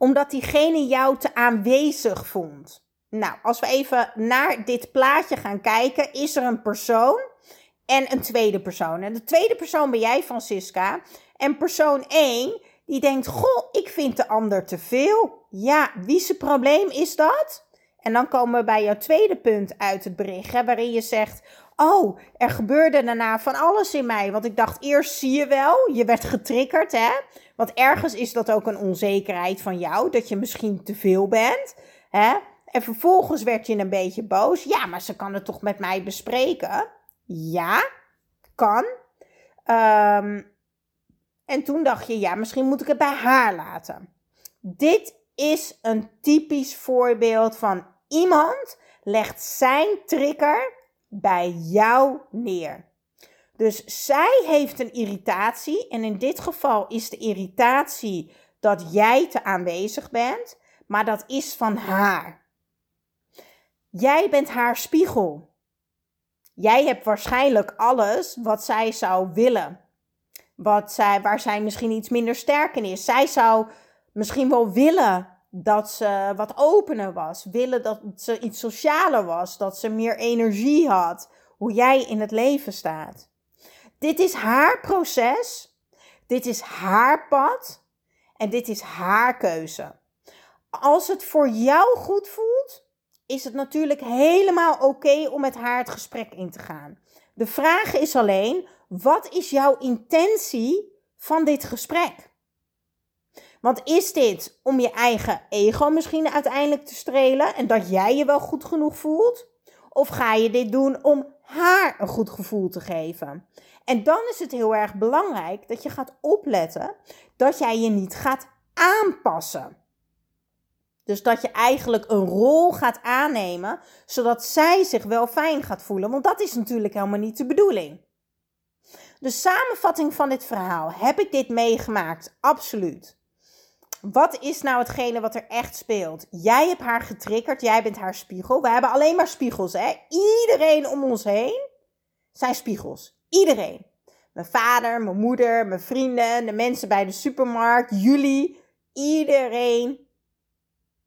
Omdat diegene jou te aanwezig vond. Nou, als we even naar dit plaatje gaan kijken, is er een persoon en een tweede persoon. En de tweede persoon ben jij, Francisca. En persoon 1, die denkt: Goh, ik vind de ander te veel. Ja, wie zijn probleem is dat? En dan komen we bij jouw tweede punt uit het bericht, hè, waarin je zegt: Oh, er gebeurde daarna van alles in mij. Want ik dacht eerst, zie je wel, je werd getriggerd, hè? Want ergens is dat ook een onzekerheid van jou, dat je misschien te veel bent, hè? En vervolgens werd je een beetje boos. Ja, maar ze kan het toch met mij bespreken? Ja, kan. Um, en toen dacht je, ja, misschien moet ik het bij haar laten. Dit is een typisch voorbeeld van iemand legt zijn trigger bij jou neer. Dus zij heeft een irritatie en in dit geval is de irritatie dat jij te aanwezig bent, maar dat is van haar. Jij bent haar spiegel. Jij hebt waarschijnlijk alles wat zij zou willen wat zij, waar zij misschien iets minder sterk in is. Zij zou misschien wel willen dat ze wat opener was, willen dat ze iets socialer was, dat ze meer energie had, hoe jij in het leven staat. Dit is haar proces, dit is haar pad en dit is haar keuze. Als het voor jou goed voelt, is het natuurlijk helemaal oké om met haar het gesprek in te gaan. De vraag is alleen, wat is jouw intentie van dit gesprek? Want is dit om je eigen ego misschien uiteindelijk te strelen en dat jij je wel goed genoeg voelt? Of ga je dit doen om haar een goed gevoel te geven? En dan is het heel erg belangrijk dat je gaat opletten dat jij je niet gaat aanpassen. Dus dat je eigenlijk een rol gaat aannemen, zodat zij zich wel fijn gaat voelen. Want dat is natuurlijk helemaal niet de bedoeling. De samenvatting van dit verhaal. Heb ik dit meegemaakt? Absoluut. Wat is nou hetgene wat er echt speelt? Jij hebt haar getriggerd, jij bent haar spiegel. We hebben alleen maar spiegels, hè? Iedereen om ons heen zijn spiegels. Iedereen. Mijn vader, mijn moeder, mijn vrienden, de mensen bij de supermarkt, jullie. Iedereen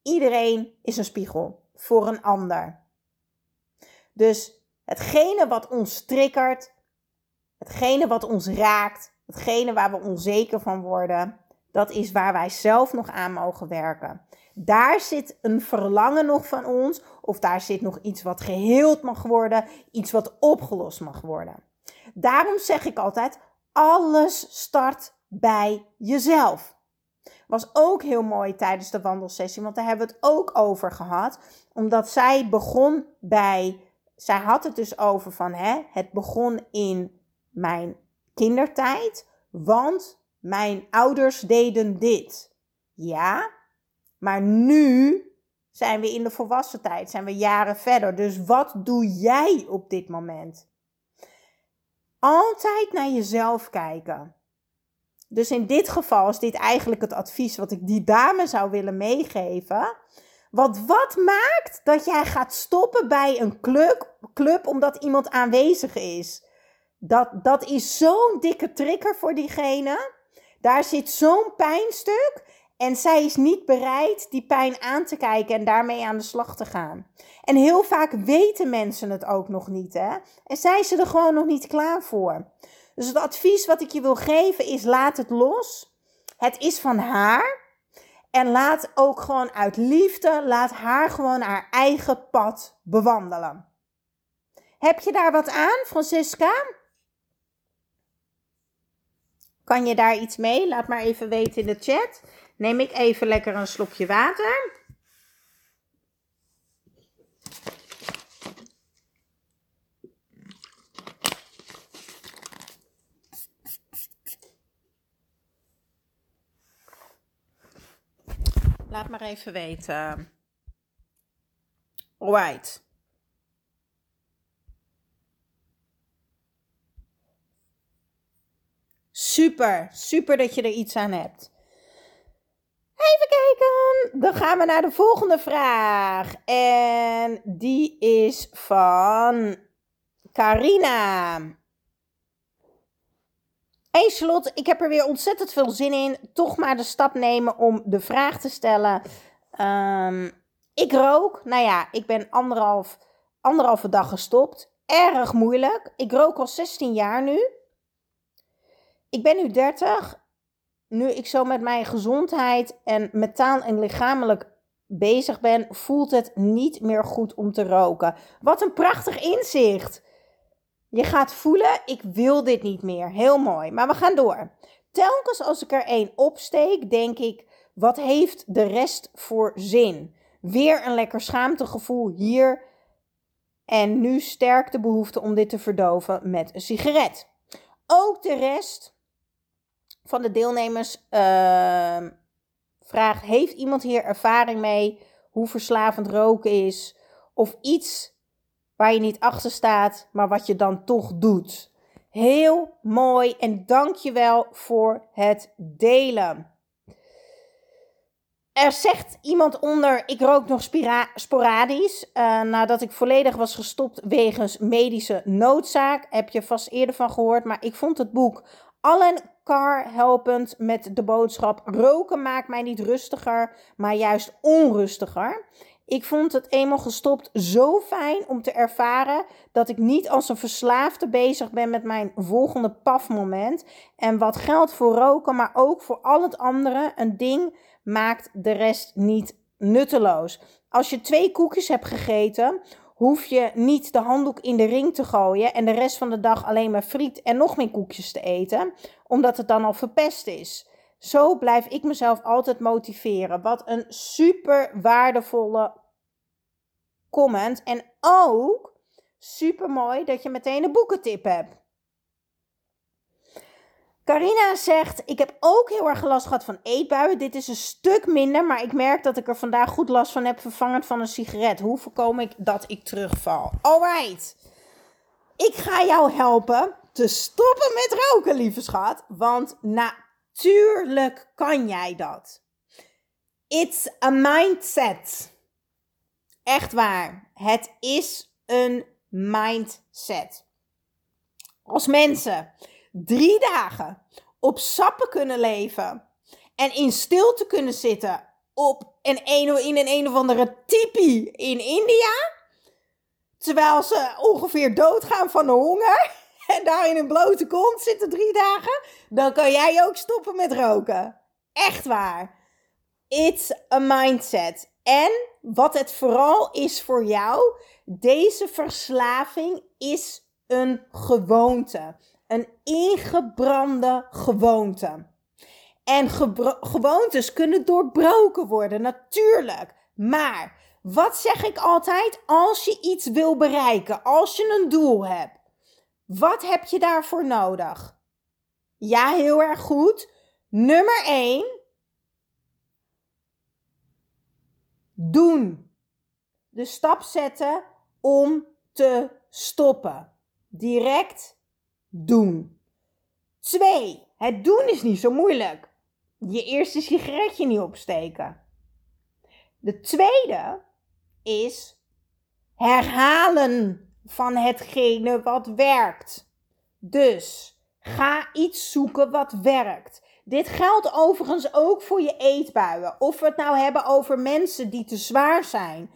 Iedereen is een spiegel voor een ander. Dus hetgene wat ons triggert, hetgene wat ons raakt, hetgene waar we onzeker van worden, dat is waar wij zelf nog aan mogen werken. Daar zit een verlangen nog van ons, of daar zit nog iets wat geheeld mag worden, iets wat opgelost mag worden. Daarom zeg ik altijd: alles start bij jezelf. Was ook heel mooi tijdens de wandelsessie, want daar hebben we het ook over gehad. Omdat zij begon bij, zij had het dus over van, hè, het begon in mijn kindertijd, want mijn ouders deden dit. Ja, maar nu zijn we in de volwassen tijd, zijn we jaren verder. Dus wat doe jij op dit moment? Altijd naar jezelf kijken. Dus in dit geval is dit eigenlijk het advies wat ik die dame zou willen meegeven. Want wat maakt dat jij gaat stoppen bij een club, club omdat iemand aanwezig is? Dat, dat is zo'n dikke trigger voor diegene. Daar zit zo'n pijnstuk. En zij is niet bereid die pijn aan te kijken en daarmee aan de slag te gaan. En heel vaak weten mensen het ook nog niet, hè? En zijn ze er gewoon nog niet klaar voor. Dus het advies wat ik je wil geven is: laat het los. Het is van haar. En laat ook gewoon uit liefde, laat haar gewoon haar eigen pad bewandelen. Heb je daar wat aan, Francisca? Kan je daar iets mee? Laat maar even weten in de chat. Neem ik even lekker een slokje water. Laat maar even weten. Alright. Super, super dat je er iets aan hebt. Even kijken. Dan gaan we naar de volgende vraag. En die is van Carina. Hey Charlotte, ik heb er weer ontzettend veel zin in. Toch maar de stap nemen om de vraag te stellen. Ehm, ik rook. Nou ja, ik ben anderhalf, anderhalve dag gestopt. Erg moeilijk. Ik rook al 16 jaar nu. Ik ben nu 30. Nu ik zo met mijn gezondheid en mentaal en lichamelijk bezig ben, voelt het niet meer goed om te roken. Wat een prachtig inzicht. Je gaat voelen, ik wil dit niet meer. Heel mooi. Maar we gaan door. Telkens als ik er één opsteek, denk ik, wat heeft de rest voor zin? Weer een lekker schaamtegevoel hier. En nu sterk de behoefte om dit te verdoven met een sigaret. Ook de rest van de deelnemers uh, vraagt: Heeft iemand hier ervaring mee hoe verslavend roken is? Of iets waar je niet achter staat, maar wat je dan toch doet. Heel mooi en dank je wel voor het delen. Er zegt iemand onder, ik rook nog sporadisch. Uh, nadat ik volledig was gestopt wegens medische noodzaak. Heb je vast eerder van gehoord. Maar ik vond het boek Allen Car helpend met de boodschap: roken maakt mij niet rustiger, maar juist onrustiger. Ik vond het eenmaal gestopt zo fijn om te ervaren dat ik niet als een verslaafde bezig ben met mijn volgende pafmoment. En wat geldt voor roken, maar ook voor al het andere, een ding maakt de rest niet nutteloos. Als je twee koekjes hebt gegeten, hoef je niet de handdoek in de ring te gooien en de rest van de dag alleen maar friet en nog meer koekjes te eten, omdat het dan al verpest is. Zo blijf ik mezelf altijd motiveren. Wat een super waardevolle comment. En ook super mooi dat je meteen een boekentip hebt. Carina zegt: Ik heb ook heel erg last gehad van eetbuien. Dit is een stuk minder, maar ik merk dat ik er vandaag goed last van heb, vervangend van een sigaret. Hoe voorkom ik dat ik terugval? Alright. Ik ga jou helpen te stoppen met roken, lieve schat. Want natuurlijk kan jij dat. It's a mindset. Echt waar. Het is een mindset. Als mensen drie dagen op sappen kunnen leven en in stilte kunnen zitten op een, in een een of andere tipi in India, terwijl ze ongeveer doodgaan van de honger en daar in een blote kont zitten drie dagen, dan kan jij ook stoppen met roken. Echt waar. It's a mindset. En wat het vooral is voor jou, deze verslaving is een gewoonte. Een ingebrande gewoonte. En gewoontes kunnen doorbroken worden, natuurlijk. Maar wat zeg ik altijd? Als je iets wil bereiken, als je een doel hebt, wat heb je daarvoor nodig? Ja, heel erg goed. Nummer 1, doen. De stap zetten om te stoppen. Direct doen. Twee, het doen is niet zo moeilijk. Je eerste sigaretje niet opsteken. De tweede is herhalen van hetgene wat werkt. Dus ga iets zoeken wat werkt. Dit geldt overigens ook voor je eetbuien. Of we het nou hebben over mensen die te zwaar zijn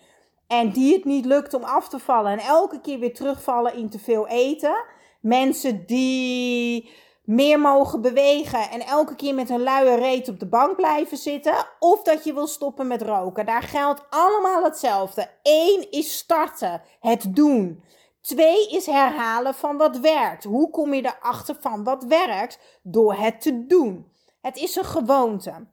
en die het niet lukt om af te vallen en elke keer weer terugvallen in te veel eten. Mensen die meer mogen bewegen en elke keer met een luie reet op de bank blijven zitten. Of dat je wil stoppen met roken. Daar geldt allemaal hetzelfde. Eén is starten, het doen. Twee is herhalen van wat werkt. Hoe kom je erachter van wat werkt? Door het te doen. Het is een gewoonte.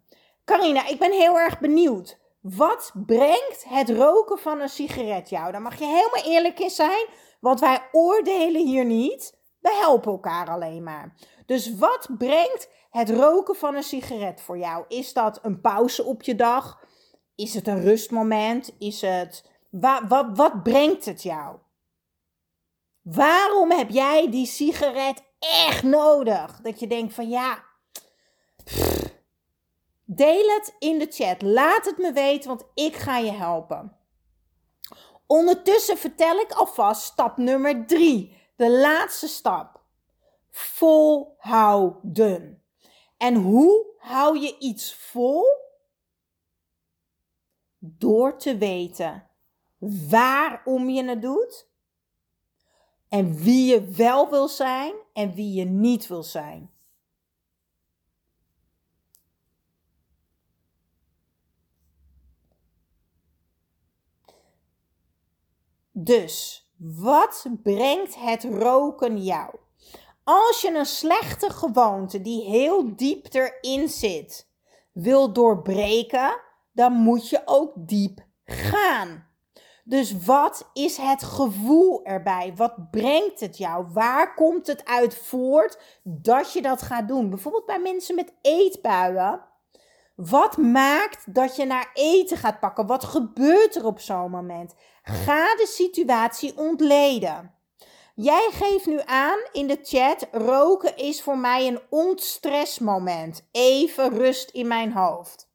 Carina, ik ben heel erg benieuwd. Wat brengt het roken van een sigaret jou? Daar mag je helemaal eerlijk in zijn, want wij oordelen hier niet. We helpen elkaar alleen maar. Dus wat brengt het roken van een sigaret voor jou? Is dat een pauze op je dag? Is het een rustmoment? Is het. Wat, wat, wat brengt het jou? Waarom heb jij die sigaret echt nodig? Dat je denkt van ja. Deel het in de chat. Laat het me weten, want ik ga je helpen. Ondertussen vertel ik alvast stap nummer drie. De laatste stap. Volhouden. En hoe hou je iets vol? Door te weten waarom je het doet. En wie je wel wil zijn en wie je niet wil zijn. Dus, wat brengt het roken jou? Als je een slechte gewoonte die heel diep erin zit wil doorbreken, dan moet je ook diep gaan. Dus wat is het gevoel erbij? Wat brengt het jou? Waar komt het uit voort dat je dat gaat doen? Bijvoorbeeld bij mensen met eetbuien. Wat maakt dat je naar eten gaat pakken? Wat gebeurt er op zo'n moment? Ga de situatie ontleden. Jij geeft nu aan in de chat: roken is voor mij een ontstressmoment. Even rust in mijn hoofd.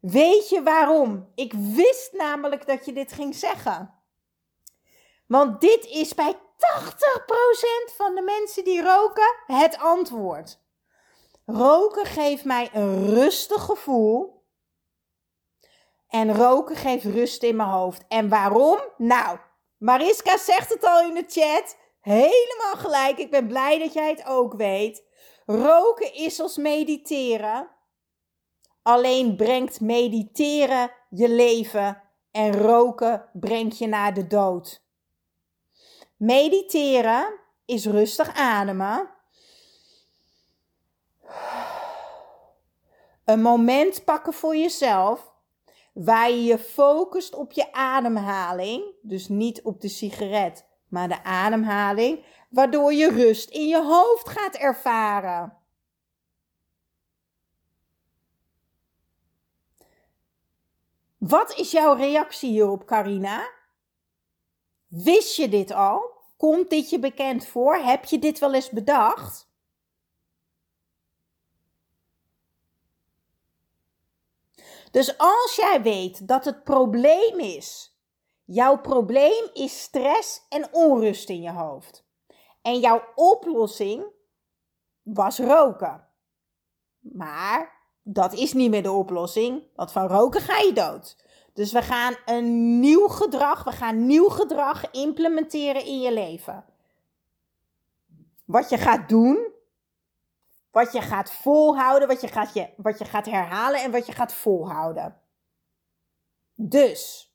Weet je waarom? Ik wist namelijk dat je dit ging zeggen. Want dit is bij 80% van de mensen die roken het antwoord. Roken geeft mij een rustig gevoel. En roken geeft rust in mijn hoofd. En waarom? Nou, Mariska zegt het al in de chat. Helemaal gelijk. Ik ben blij dat jij het ook weet. Roken is als mediteren. Alleen brengt mediteren je leven en roken brengt je naar de dood. Mediteren is rustig ademen. Een moment pakken voor jezelf waar je je focust op je ademhaling, dus niet op de sigaret, maar de ademhaling, waardoor je rust in je hoofd gaat ervaren. Wat is jouw reactie hierop, Carina? Wist je dit al? Komt dit je bekend voor? Heb je dit wel eens bedacht? Dus als jij weet dat het probleem is, jouw probleem is stress en onrust in je hoofd. En jouw oplossing was roken. Maar dat is niet meer de oplossing, want van roken ga je dood. Dus we gaan een nieuw gedrag, we gaan nieuw gedrag implementeren in je leven. Wat je gaat doen, wat je gaat volhouden, wat je gaat, je, wat je gaat herhalen en wat je gaat volhouden. Dus,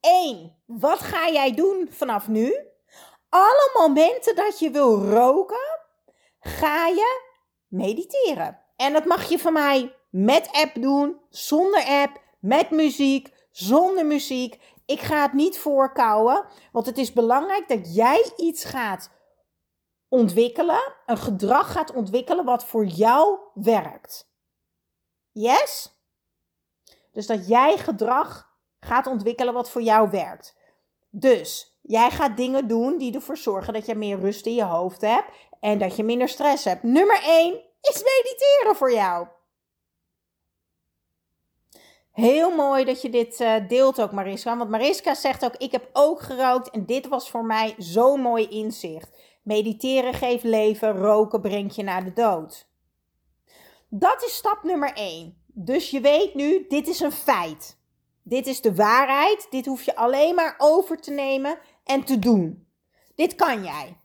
1. Wat ga jij doen vanaf nu? Alle momenten dat je wil roken, ga je mediteren. En dat mag je van mij met app doen, zonder app, met muziek, zonder muziek. Ik ga het niet voorkouwen, want het is belangrijk dat jij iets gaat ontwikkelen, een gedrag gaat ontwikkelen wat voor jou werkt. Yes? Dus dat jij gedrag gaat ontwikkelen wat voor jou werkt. Dus jij gaat dingen doen die ervoor zorgen dat je meer rust in je hoofd hebt en dat je minder stress hebt. Nummer 1 is mediteren voor jou. Heel mooi dat je dit uh, deelt ook, Mariska. Want Mariska zegt ook: Ik heb ook gerookt en dit was voor mij zo'n mooi inzicht. Mediteren geeft leven, roken brengt je naar de dood. Dat is stap nummer 1. Dus je weet nu, dit is een feit. Dit is de waarheid. Dit hoef je alleen maar over te nemen en te doen. Dit kan jij.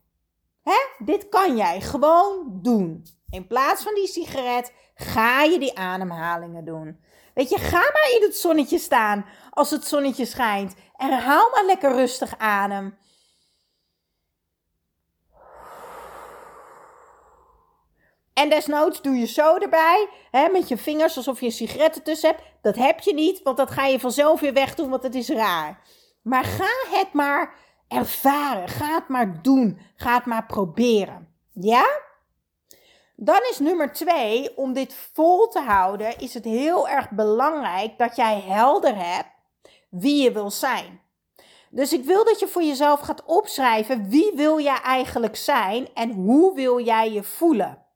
Hè? Dit kan jij gewoon doen. In plaats van die sigaret ga je die ademhalingen doen. Weet je, ga maar in het zonnetje staan als het zonnetje schijnt. En haal maar lekker rustig adem. En desnoods doe je zo erbij, hè, met je vingers alsof je een sigaret ertussen hebt. Dat heb je niet, want dat ga je vanzelf weer wegdoen, want het is raar. Maar ga het maar ervaren. Ga het maar doen. Ga het maar proberen. Ja? Dan is nummer twee, om dit vol te houden, is het heel erg belangrijk dat jij helder hebt wie je wil zijn. Dus ik wil dat je voor jezelf gaat opschrijven wie wil jij eigenlijk zijn en hoe wil jij je voelen.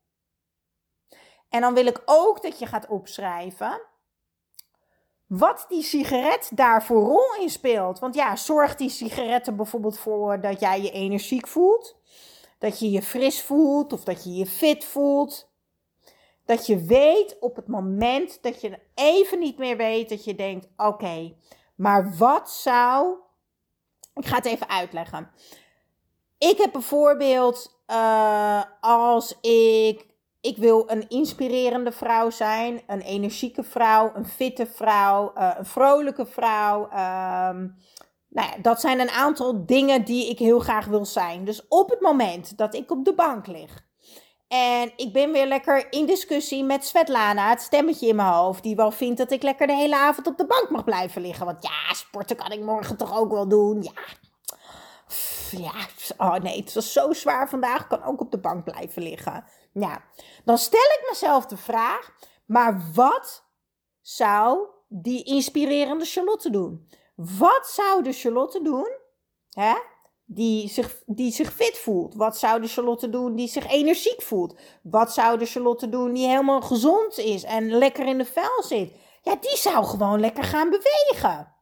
En dan wil ik ook dat je gaat opschrijven wat die sigaret daar voor rol in speelt. Want ja, zorgt die sigaret er bijvoorbeeld voor dat jij je energiek voelt? Dat je je fris voelt of dat je je fit voelt? Dat je weet op het moment dat je even niet meer weet, dat je denkt: oké, maar wat zou. Ik ga het even uitleggen. Ik heb bijvoorbeeld uh, als ik ik wil een inspirerende vrouw zijn, een energieke vrouw, een fitte vrouw, uh, een vrolijke vrouw. Um, nou ja, dat zijn een aantal dingen die ik heel graag wil zijn. Dus op het moment dat ik op de bank lig en ik ben weer lekker in discussie met Svetlana, het stemmetje in mijn hoofd, die wel vindt dat ik lekker de hele avond op de bank mag blijven liggen. Want ja, sporten kan ik morgen toch ook wel doen. Ja, ja, oh nee, het was zo zwaar vandaag, ik kan ook op de bank blijven liggen. Ja, dan stel ik mezelf de vraag, maar wat zou die inspirerende Charlotte doen? Wat zou de Charlotte doen hè, die, zich, die zich fit voelt? Wat zou de Charlotte doen die zich energiek voelt? Wat zou de Charlotte doen die helemaal gezond is en lekker in de vel zit? Ja, die zou gewoon lekker gaan bewegen.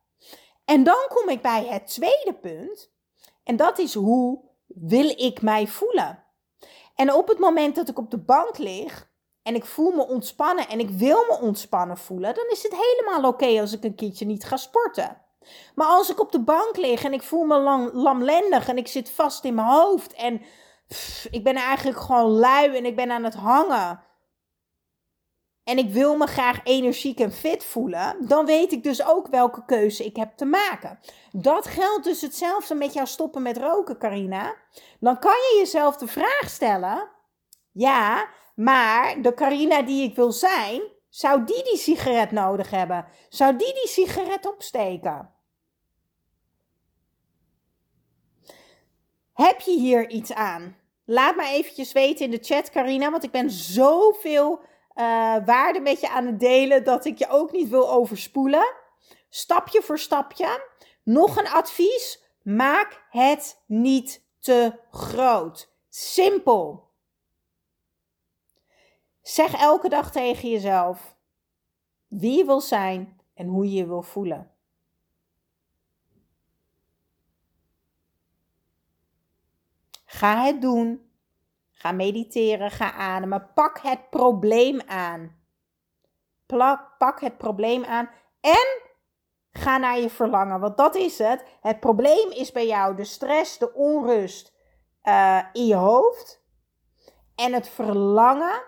En dan kom ik bij het tweede punt. En dat is hoe wil ik mij voelen? En op het moment dat ik op de bank lig en ik voel me ontspannen en ik wil me ontspannen voelen, dan is het helemaal oké als ik een keertje niet ga sporten. Maar als ik op de bank lig en ik voel me lamlendig en ik zit vast in mijn hoofd en ik ben eigenlijk gewoon lui en ik ben aan het hangen en ik wil me graag energiek en fit voelen, dan weet ik dus ook welke keuze ik heb te maken. Dat geldt dus hetzelfde met jou stoppen met roken, Carina. Dan kan je jezelf de vraag stellen: ja, maar de Carina die ik wil zijn, zou die die sigaret nodig hebben? Zou die die sigaret opsteken? Heb je hier iets aan? Laat maar eventjes weten in de chat, Carina, want ik ben zoveel uh, waarde met je aan het delen dat ik je ook niet wil overspoelen. Stapje voor stapje. Nog een advies: maak het niet te groot. Simpel. Zeg elke dag tegen jezelf wie je wil zijn en hoe je je wil voelen. Ga het doen Ga mediteren, ga ademen. Pak het probleem aan. Pak het probleem aan en ga naar je verlangen. Want dat is het. Het probleem is bij jou de stress, de onrust uh, in je hoofd. En het verlangen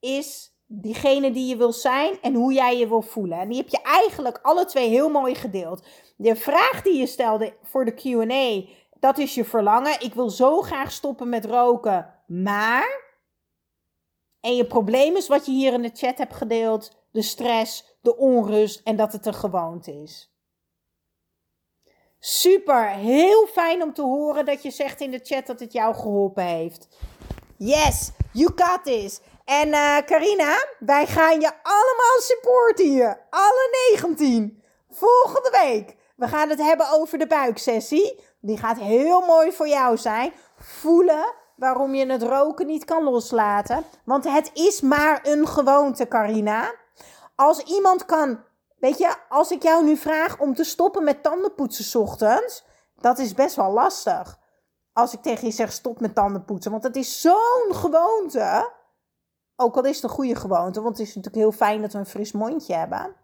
is diegene die je wil zijn en hoe jij je wil voelen. En die heb je eigenlijk alle twee heel mooi gedeeld. De vraag die je stelde voor de QA, dat is je verlangen. Ik wil zo graag stoppen met roken. Maar, en je probleem is wat je hier in de chat hebt gedeeld, de stress, de onrust en dat het een gewoonte is. Super, heel fijn om te horen dat je zegt in de chat dat het jou geholpen heeft. Yes, you got this. En uh, Carina, wij gaan je allemaal supporten hier. Alle 19. Volgende week. We gaan het hebben over de buiksessie. Die gaat heel mooi voor jou zijn. Voelen waarom je het roken niet kan loslaten. Want het is maar een gewoonte, Carina. Als iemand kan, weet je, als ik jou nu vraag om te stoppen met tandenpoetsen ochtends, dat is best wel lastig. Als ik tegen je zeg stop met tandenpoetsen, want het is zo'n gewoonte. Ook al is het een goede gewoonte, want het is natuurlijk heel fijn dat we een fris mondje hebben.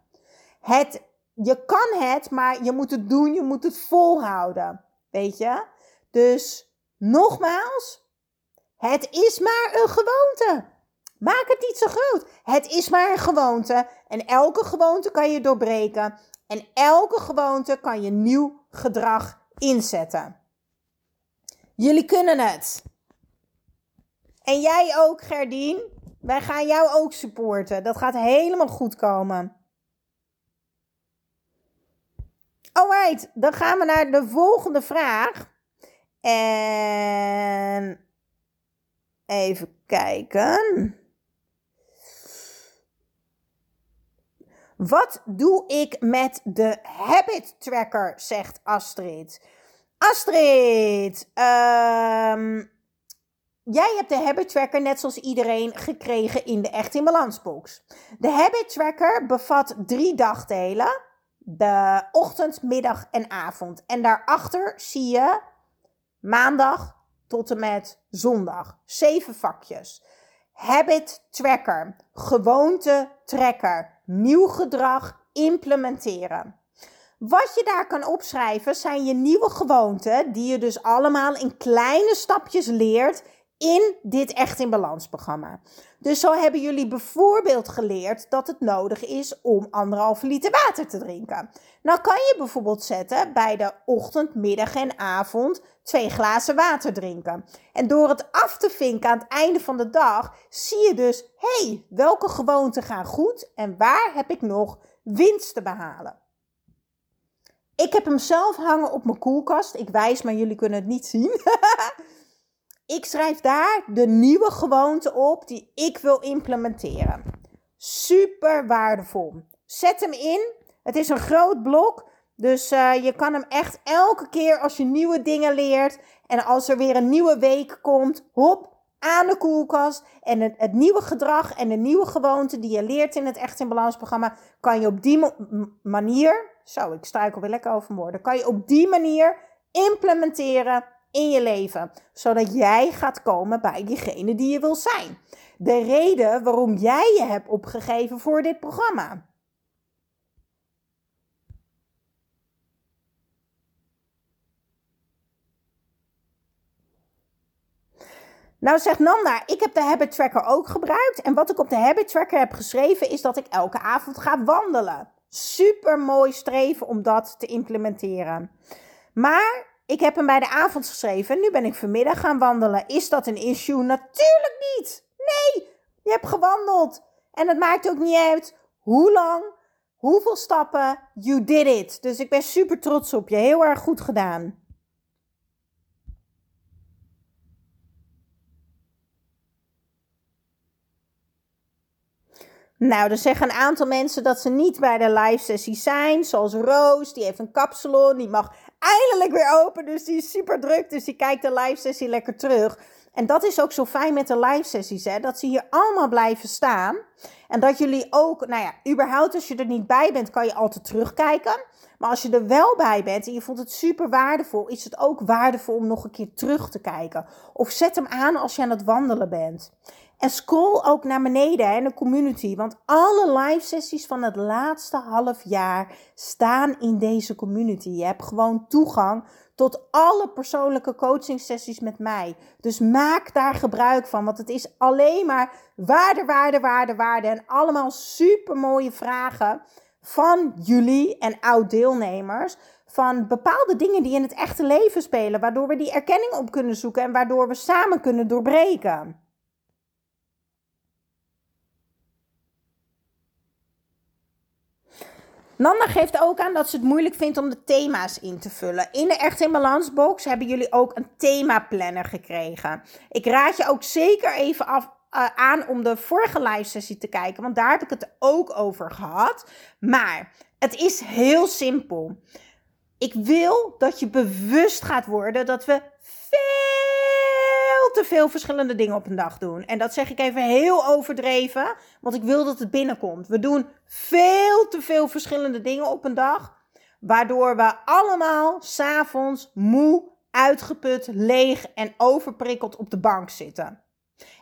Het, je kan het, maar je moet het doen, je moet het volhouden. Weet je? Dus nogmaals, het is maar een gewoonte. Maak het niet zo groot. Het is maar een gewoonte. En elke gewoonte kan je doorbreken. En elke gewoonte kan je nieuw gedrag inzetten. Jullie kunnen het. En jij ook, Gerdien. Wij gaan jou ook supporten. Dat gaat helemaal goed komen. Alright, dan gaan we naar de volgende vraag. En Even kijken. Wat doe ik met de habit tracker, zegt Astrid. Astrid, ehm, jij hebt de habit tracker net zoals iedereen gekregen in de Echt in Balans box. De habit tracker bevat drie dagdelen. De ochtend, middag en avond. En daarachter zie je maandag tot en met zondag. Zeven vakjes. Habit tracker, gewoonte tracker, nieuw gedrag implementeren. Wat je daar kan opschrijven zijn je nieuwe gewoonten, die je dus allemaal in kleine stapjes leert in dit Echt in Balans programma. Dus zo hebben jullie bijvoorbeeld geleerd dat het nodig is om anderhalve liter water te drinken. Nou kan je bijvoorbeeld zetten bij de ochtend, middag en avond twee glazen water drinken. En door het af te vinken aan het einde van de dag zie je dus, hé, hey, welke gewoonten gaan goed en waar heb ik nog winst te behalen. Ik heb hem zelf hangen op mijn koelkast. Ik wijs, maar jullie kunnen het niet zien. ik schrijf daar de nieuwe gewoonte op die ik wil implementeren. Super waardevol. Zet hem in. Het is een groot blok. Dus uh, je kan hem echt elke keer als je nieuwe dingen leert. En als er weer een nieuwe week komt, hop, aan de koelkast. En het, het nieuwe gedrag en de nieuwe gewoonte die je leert in het Echt in Balans programma, kan je op die manier, zo, ik struikel weer lekker over woorden, kan je op die manier implementeren in je leven. Zodat jij gaat komen bij diegene die je wil zijn. De reden waarom jij je hebt opgegeven voor dit programma. Nou zegt Nanda, ik heb de Habit Tracker ook gebruikt. En wat ik op de Habit Tracker heb geschreven is dat ik elke avond ga wandelen. Super mooi streven om dat te implementeren. Maar ik heb hem bij de avond geschreven. Nu ben ik vanmiddag gaan wandelen. Is dat een issue? Natuurlijk niet. Nee, je hebt gewandeld. En het maakt ook niet uit hoe lang, hoeveel stappen. You did it. Dus ik ben super trots op je. Heel erg goed gedaan. Nou, er zeggen een aantal mensen dat ze niet bij de live sessie zijn. Zoals Roos, die heeft een kapsalon. Die mag eindelijk weer open, dus die is super druk. Dus die kijkt de live sessie lekker terug. En dat is ook zo fijn met de live sessies, hè? dat ze hier allemaal blijven staan. En dat jullie ook, nou ja, überhaupt als je er niet bij bent, kan je altijd terugkijken. Maar als je er wel bij bent en je vond het super waardevol, is het ook waardevol om nog een keer terug te kijken. Of zet hem aan als je aan het wandelen bent. En scroll ook naar beneden in de community. Want alle live sessies van het laatste half jaar staan in deze community. Je hebt gewoon toegang tot alle persoonlijke coaching sessies met mij. Dus maak daar gebruik van. Want het is alleen maar waarde, waarde, waarde, waarde. En allemaal super mooie vragen van jullie en oud-deelnemers. Van bepaalde dingen die in het echte leven spelen. Waardoor we die erkenning op kunnen zoeken en waardoor we samen kunnen doorbreken. Nanda geeft ook aan dat ze het moeilijk vindt om de thema's in te vullen. In de Echt in Balans box hebben jullie ook een themaplanner gekregen. Ik raad je ook zeker even uh, aan om de vorige live sessie te kijken, want daar heb ik het ook over gehad. Maar het is heel simpel. Ik wil dat je bewust gaat worden dat we veel te veel verschillende dingen op een dag doen. En dat zeg ik even heel overdreven, want ik wil dat het binnenkomt. We doen veel te veel verschillende dingen op een dag, waardoor we allemaal s'avonds moe, uitgeput, leeg en overprikkeld op de bank zitten.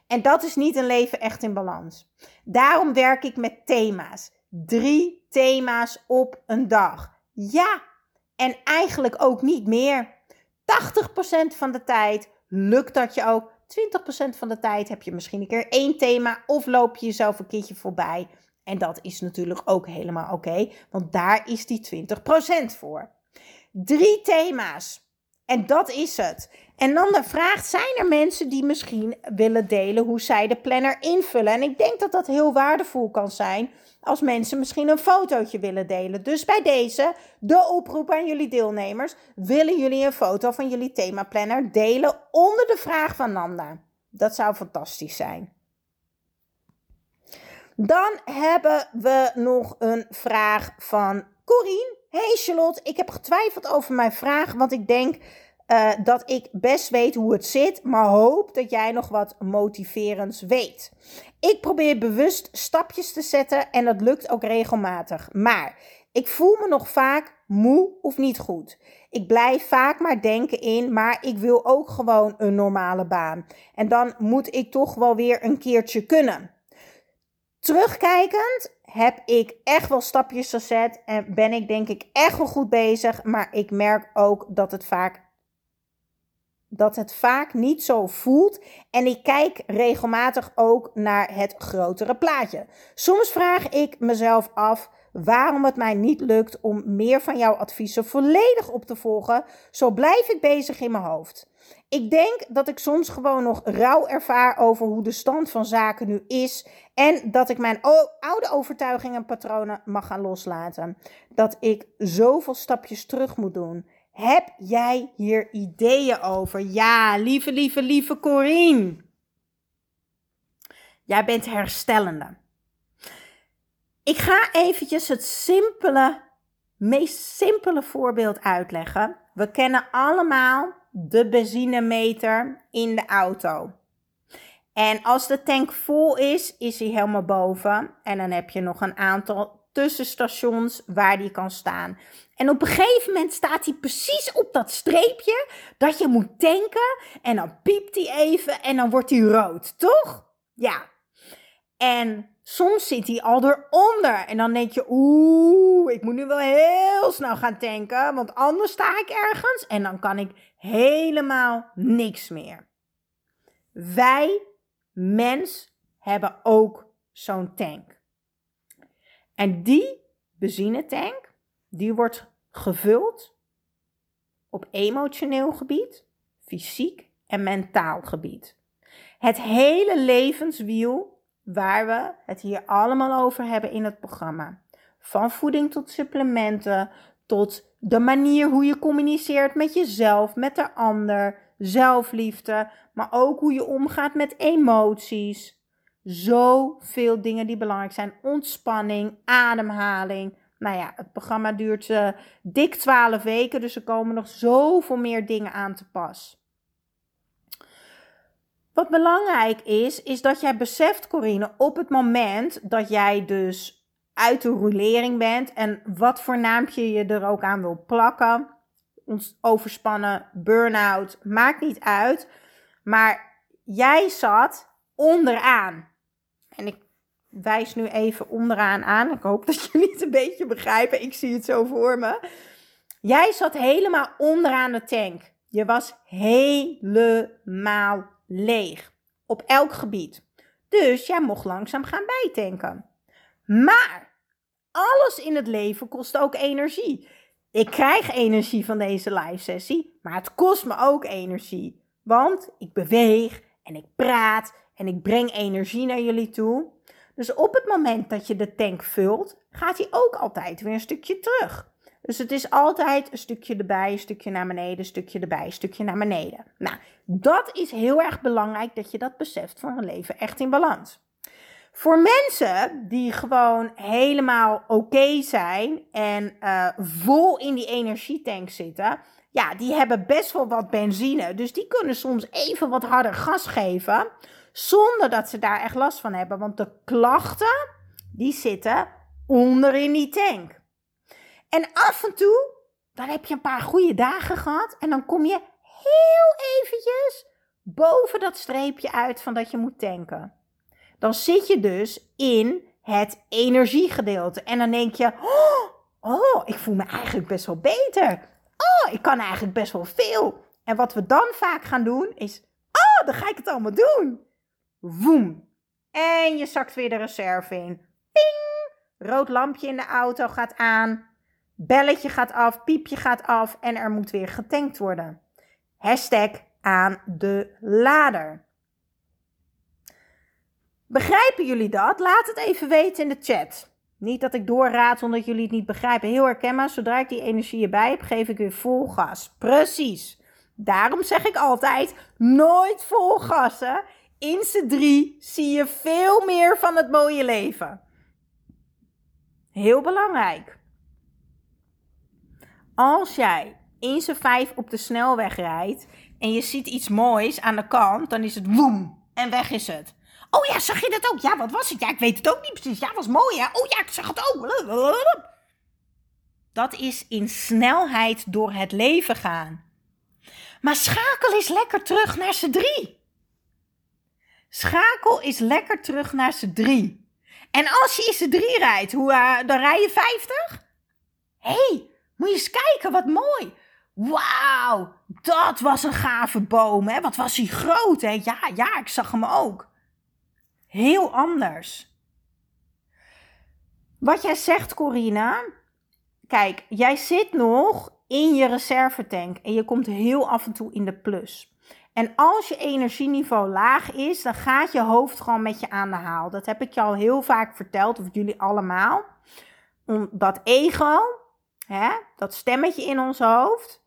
En dat is niet een leven echt in balans. Daarom werk ik met thema's. Drie thema's op een dag. Ja, en eigenlijk ook niet meer. 80% van de tijd lukt dat je ook. 20% van de tijd heb je misschien een keer één thema of loop je jezelf een keertje voorbij. En dat is natuurlijk ook helemaal oké, want daar is die 20% voor. Drie thema's. En dat is het. En dan de vraag: zijn er mensen die misschien willen delen hoe zij de planner invullen? En ik denk dat dat heel waardevol kan zijn als mensen misschien een fotootje willen delen. Dus bij deze, de oproep aan jullie deelnemers: willen jullie een foto van jullie themaplanner delen onder de vraag van Nanda? Dat zou fantastisch zijn. Dan hebben we nog een vraag van Corine. Hey Charlotte, ik heb getwijfeld over mijn vraag, want ik denk uh, dat ik best weet hoe het zit, maar hoop dat jij nog wat motiverends weet. Ik probeer bewust stapjes te zetten en dat lukt ook regelmatig. Maar ik voel me nog vaak moe of niet goed. Ik blijf vaak maar denken in, maar ik wil ook gewoon een normale baan. En dan moet ik toch wel weer een keertje kunnen. Terugkijkend heb ik echt wel stapjes gezet en ben ik denk ik echt wel goed bezig, maar ik merk ook dat het vaak dat het vaak niet zo voelt. En ik kijk regelmatig ook naar het grotere plaatje. Soms vraag ik mezelf af waarom het mij niet lukt om meer van jouw adviezen volledig op te volgen. Zo blijf ik bezig in mijn hoofd. Ik denk dat ik soms gewoon nog rouw ervaar over hoe de stand van zaken nu is. En dat ik mijn oude overtuigingen en patronen mag gaan loslaten. Dat ik zoveel stapjes terug moet doen. Heb jij hier ideeën over? Ja, lieve, lieve, lieve Corine. Jij bent herstellende. Ik ga eventjes het simpele, meest simpele voorbeeld uitleggen. We kennen allemaal de benzinemeter in de auto. En als de tank vol is, is hij helemaal boven. En dan heb je nog een aantal tussenstations waar die kan staan. En op een gegeven moment staat hij precies op dat streepje dat je moet tanken. En dan piept hij even en dan wordt hij rood, toch? Ja. En soms zit hij al eronder. En dan denk je, oeh, ik moet nu wel heel snel gaan tanken. Want anders sta ik ergens en dan kan ik helemaal niks meer. Wij, mens, hebben ook zo'n tank. En die benzinetank, die wordt gevuld op emotioneel gebied, fysiek en mentaal gebied. Het hele levenswiel waar we het hier allemaal over hebben in het programma. Van voeding tot supplementen, tot de manier hoe je communiceert met jezelf, met de ander, zelfliefde, maar ook hoe je omgaat met emoties. Zoveel dingen die belangrijk zijn. Ontspanning, ademhaling. Nou ja, het programma duurt uh, dik 12 weken, dus er komen nog zoveel meer dingen aan te pas. Wat belangrijk is, is dat jij beseft, Corine, op het moment dat jij dus uit de roulering bent en wat voor naampje je er ook aan wil plakken, overspannen, burn-out, maakt niet uit. Maar jij zat onderaan. En ik wijs nu even onderaan aan. Ik hoop dat jullie het een beetje begrijpen. Ik zie het zo voor me. Jij zat helemaal onderaan de tank. Je was helemaal leeg. Op elk gebied. Dus jij mocht langzaam gaan bijtanken. Maar alles in het leven kost ook energie. Ik krijg energie van deze live sessie, maar het kost me ook energie. Want ik beweeg en ik praat en ik breng energie naar jullie toe. Dus op het moment dat je de tank vult, gaat hij ook altijd weer een stukje terug. Dus het is altijd een stukje erbij, een stukje naar beneden, een stukje erbij, een stukje naar beneden. Nou, dat is heel erg belangrijk dat je dat beseft voor een leven echt in balans. Voor mensen die gewoon helemaal oké zijn en uh, vol in die energietank zitten, ja, die hebben best wel wat benzine. Dus die kunnen soms even wat harder gas geven. Zonder dat ze daar echt last van hebben. Want de klachten, die zitten onder in die tank. En af en toe, dan heb je een paar goede dagen gehad. En dan kom je heel eventjes boven dat streepje uit van dat je moet tanken. Dan zit je dus in het energiegedeelte. En dan denk je, oh, oh ik voel me eigenlijk best wel beter. Oh, ik kan eigenlijk best wel veel. En wat we dan vaak gaan doen is, oh, dan ga ik het allemaal doen. Woem. En je zakt weer de reserve in. Ping. Rood lampje in de auto gaat aan. Belletje gaat af, piepje gaat af en er moet weer getankt worden. Hashtag aan de lader. Begrijpen jullie dat? Laat het even weten in de chat. Niet dat ik doorraad omdat jullie het niet begrijpen. Heel herkenbaar. Zodra ik die energie erbij heb, geef ik weer vol gas. Precies. Daarom zeg ik altijd: nooit vol gassen in z'n drie zie je veel meer van het mooie leven. Heel belangrijk. Als jij in z'n vijf op de snelweg rijdt en je ziet iets moois aan de kant, dan is het woem en weg is het. Oh ja, zag je dat ook? Ja, wat was het? Ja, ik weet het ook niet precies. Ja, was mooi hè? Oh ja, ik zag het ook. Dat is in snelheid door het leven gaan. Maar schakel is lekker terug naar z'n drie. Schakel is lekker terug naar z'n drie. En als je in z'n drie rijdt, hoe, uh, dan rij je 50? Hé, hey, moet je eens kijken, wat mooi. Wauw, dat was een gave boom, hè? Wat was hij groot, hè? Ja, ja, ik zag hem ook. Heel anders. Wat jij zegt, Corina. Kijk, jij zit nog in je reservetank en je komt heel af en toe in de plus. En als je energieniveau laag is, dan gaat je hoofd gewoon met je aan de haal. Dat heb ik je al heel vaak verteld, of jullie allemaal. Dat ego, hè, dat stemmetje in ons hoofd,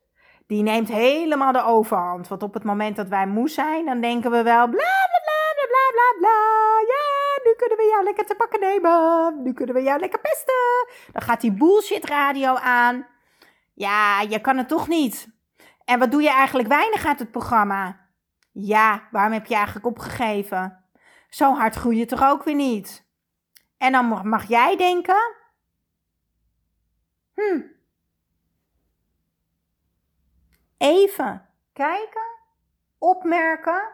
die neemt helemaal de overhand. Want op het moment dat wij moe zijn, dan denken we wel bla bla bla bla bla bla. Ja, nu kunnen we jou lekker te pakken nemen. Nu kunnen we jou lekker pesten. Dan gaat die bullshit radio aan. Ja, je kan het toch niet. En wat doe je eigenlijk weinig uit het programma? Ja, waarom heb je eigenlijk opgegeven? Zo hard groei je toch ook weer niet? En dan mag jij denken: hm. Even kijken, opmerken,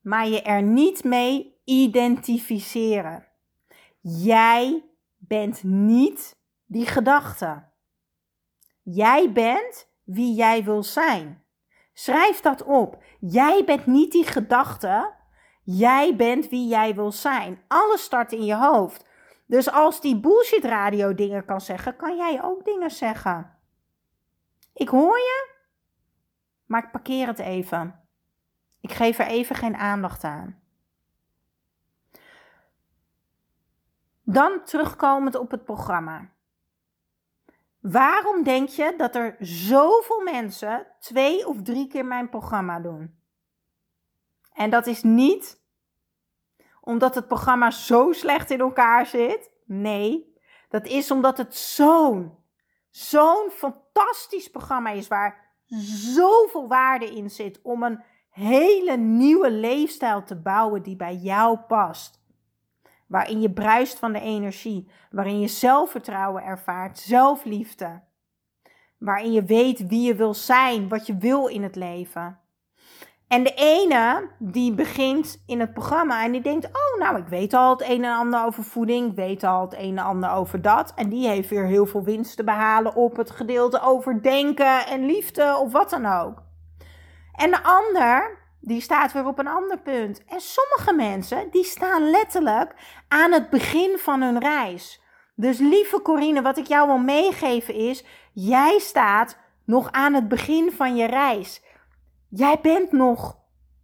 maar je er niet mee identificeren. Jij bent niet die gedachte. Jij bent wie jij wil zijn. Schrijf dat op. Jij bent niet die gedachte. Jij bent wie jij wil zijn. Alles start in je hoofd. Dus als die bullshit radio dingen kan zeggen, kan jij ook dingen zeggen. Ik hoor je, maar ik parkeer het even. Ik geef er even geen aandacht aan. Dan terugkomend op het programma. Waarom denk je dat er zoveel mensen twee of drie keer mijn programma doen? En dat is niet omdat het programma zo slecht in elkaar zit. Nee, dat is omdat het zo'n, zo'n fantastisch programma is waar zoveel waarde in zit om een hele nieuwe leefstijl te bouwen die bij jou past waarin je bruist van de energie, waarin je zelfvertrouwen ervaart, zelfliefde, waarin je weet wie je wil zijn, wat je wil in het leven. En de ene die begint in het programma en die denkt: Oh, nou, ik weet al het een en ander over voeding, ik weet al het een en ander over dat. En die heeft weer heel veel winst te behalen op het gedeelte over denken en liefde of wat dan ook. En de ander die staat weer op een ander punt. En sommige mensen, die staan letterlijk aan het begin van hun reis. Dus lieve Corine, wat ik jou wil meegeven is, jij staat nog aan het begin van je reis. Jij bent nog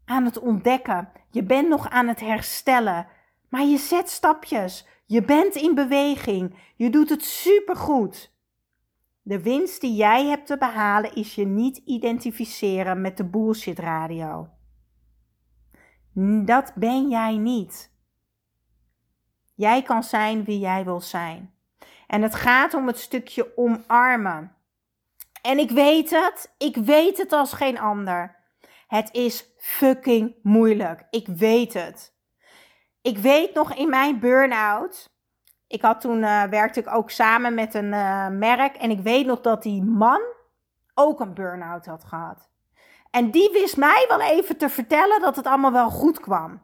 aan het ontdekken. Je bent nog aan het herstellen. Maar je zet stapjes. Je bent in beweging. Je doet het supergoed. De winst die jij hebt te behalen is je niet identificeren met de bullshit radio. Dat ben jij niet. Jij kan zijn wie jij wil zijn. En het gaat om het stukje omarmen. En ik weet het, ik weet het als geen ander. Het is fucking moeilijk. Ik weet het. Ik weet nog in mijn burn-out. Ik had toen uh, werkte ik ook samen met een uh, merk. En ik weet nog dat die man ook een burn-out had gehad. En die wist mij wel even te vertellen dat het allemaal wel goed kwam.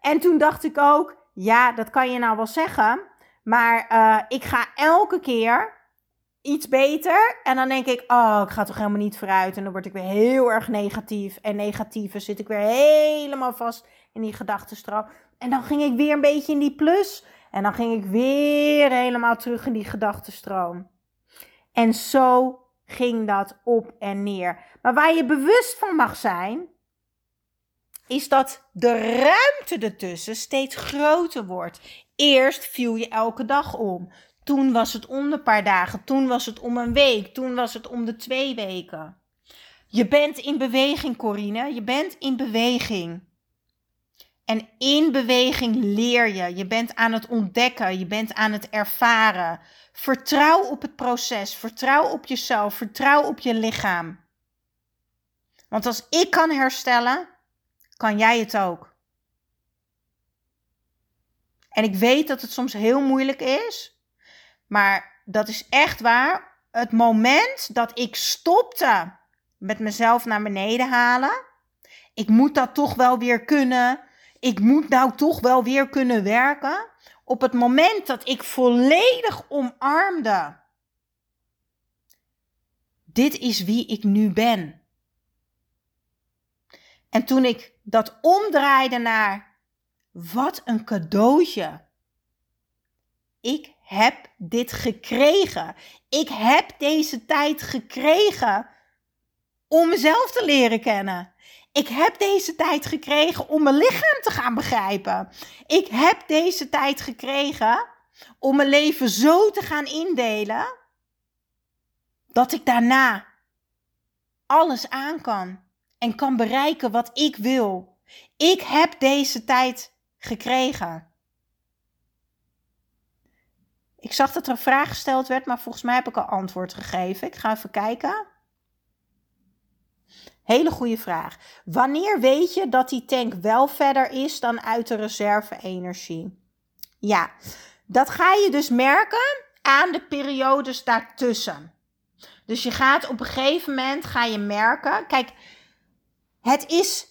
En toen dacht ik ook, ja, dat kan je nou wel zeggen. Maar uh, ik ga elke keer iets beter. En dan denk ik, oh, ik ga toch helemaal niet vooruit. En dan word ik weer heel erg negatief. En negatieve zit ik weer helemaal vast in die gedachtenstroom. En dan ging ik weer een beetje in die plus. En dan ging ik weer helemaal terug in die gedachtenstroom. En zo ging dat op en neer. Maar waar je bewust van mag zijn, is dat de ruimte ertussen steeds groter wordt. Eerst viel je elke dag om. Toen was het om een paar dagen. Toen was het om een week. Toen was het om de twee weken. Je bent in beweging, Corine. Je bent in beweging. En in beweging leer je. Je bent aan het ontdekken. Je bent aan het ervaren. Vertrouw op het proces. Vertrouw op jezelf. Vertrouw op je lichaam. Want als ik kan herstellen, kan jij het ook. En ik weet dat het soms heel moeilijk is. Maar dat is echt waar. Het moment dat ik stopte met mezelf naar beneden halen. Ik moet dat toch wel weer kunnen ik moet nou toch wel weer kunnen werken. Op het moment dat ik volledig omarmde. Dit is wie ik nu ben. En toen ik dat omdraaide naar wat een cadeautje. Ik heb dit gekregen. Ik heb deze tijd gekregen om mezelf te leren kennen. Ik heb deze tijd gekregen om mijn lichaam te gaan begrijpen. Ik heb deze tijd gekregen om mijn leven zo te gaan indelen dat ik daarna alles aan kan en kan bereiken wat ik wil. Ik heb deze tijd gekregen. Ik zag dat er een vraag gesteld werd, maar volgens mij heb ik al antwoord gegeven. Ik ga even kijken. Hele goede vraag. Wanneer weet je dat die tank wel verder is dan uit de reserve-energie? Ja, dat ga je dus merken aan de periodes daartussen. Dus je gaat op een gegeven moment ga je merken. Kijk, het is.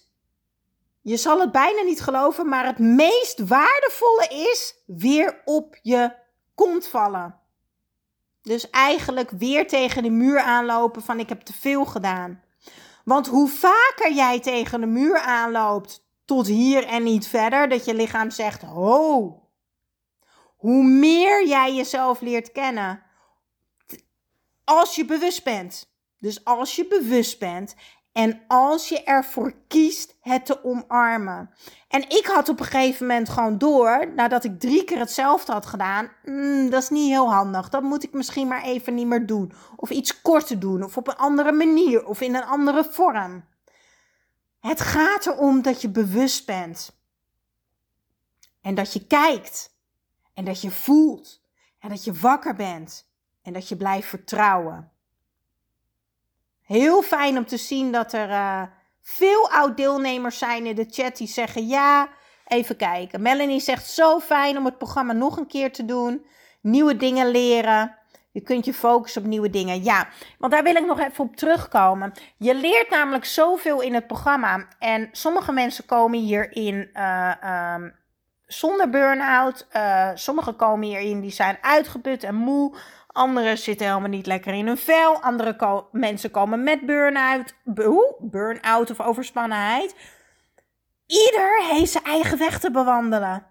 Je zal het bijna niet geloven, maar het meest waardevolle is weer op je kont vallen. Dus eigenlijk weer tegen de muur aanlopen van ik heb te veel gedaan. Want hoe vaker jij tegen de muur aanloopt tot hier en niet verder, dat je lichaam zegt: ho. Hoe meer jij jezelf leert kennen, als je bewust bent. Dus als je bewust bent en als je ervoor kiest het te omarmen. En ik had op een gegeven moment gewoon door, nadat ik drie keer hetzelfde had gedaan, mm, dat is niet heel handig. Dat moet ik misschien maar even niet meer doen. Of iets korter doen, of op een andere manier, of in een andere vorm. Het gaat erom dat je bewust bent. En dat je kijkt. En dat je voelt. En dat je wakker bent. En dat je blijft vertrouwen. Heel fijn om te zien dat er uh, veel oud-deelnemers zijn in de chat die zeggen ja. Even kijken. Melanie zegt zo fijn om het programma nog een keer te doen. Nieuwe dingen leren. Je kunt je focussen op nieuwe dingen. Ja, want daar wil ik nog even op terugkomen. Je leert namelijk zoveel in het programma. En sommige mensen komen hierin uh, um, zonder burn-out. Uh, sommigen komen hierin die zijn uitgeput en moe. Anderen zitten helemaal niet lekker in hun vel. Andere mensen komen met burn-out, burn-out of overspannenheid. Ieder heeft zijn eigen weg te bewandelen.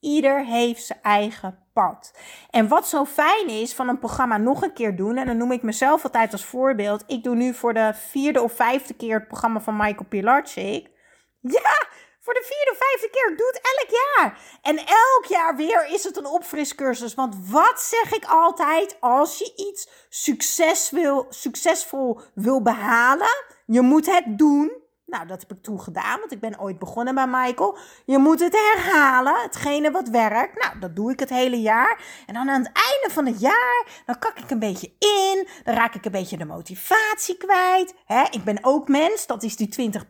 Ieder heeft zijn eigen pad. En wat zo fijn is van een programma nog een keer doen, en dan noem ik mezelf altijd als voorbeeld. Ik doe nu voor de vierde of vijfde keer het programma van Michael Pilarczyk. Ja, voor de vierde of vijfde keer. Doe het elk jaar. En elk jaar weer is het een opfriscursus. Want wat zeg ik altijd als je iets succes wil, succesvol wil behalen? Je moet het doen. Nou, dat heb ik toen gedaan, want ik ben ooit begonnen bij Michael. Je moet het herhalen, hetgene wat werkt. Nou, dat doe ik het hele jaar. En dan aan het einde van het jaar, dan kak ik een beetje in. Dan raak ik een beetje de motivatie kwijt. Hè? Ik ben ook mens, dat is die 20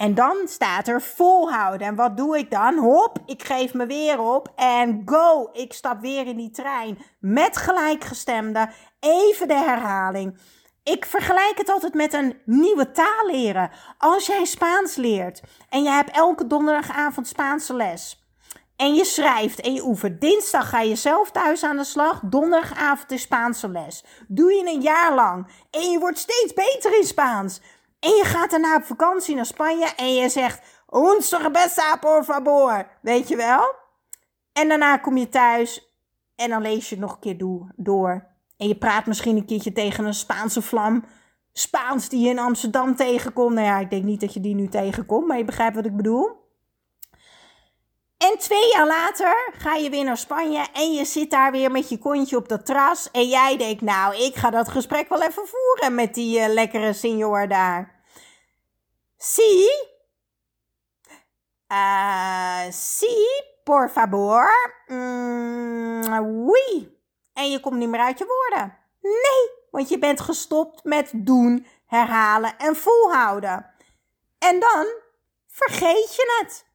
en dan staat er volhouden. En wat doe ik dan? Hop, ik geef me weer op. En go, ik stap weer in die trein. Met gelijkgestemde. Even de herhaling. Ik vergelijk het altijd met een nieuwe taal leren. Als jij Spaans leert en je hebt elke donderdagavond Spaanse les. En je schrijft en je oefent. Dinsdag ga je zelf thuis aan de slag. Donderdagavond is Spaanse les. Doe je een jaar lang. En je wordt steeds beter in Spaans. En je gaat daarna op vakantie naar Spanje en je zegt: Un cerveza, por favor. Weet je wel? En daarna kom je thuis en dan lees je het nog een keer door. En je praat misschien een keertje tegen een Spaanse vlam. Spaans die je in Amsterdam tegenkomt. Nou ja, ik denk niet dat je die nu tegenkomt, maar je begrijpt wat ik bedoel. En twee jaar later ga je weer naar Spanje en je zit daar weer met je kontje op dat terras. En jij denkt, nou, ik ga dat gesprek wel even voeren met die uh, lekkere senior daar. Zie, Uh, por favor. Mm, oui. En je komt niet meer uit je woorden. Nee, want je bent gestopt met doen, herhalen en volhouden. En dan vergeet je het.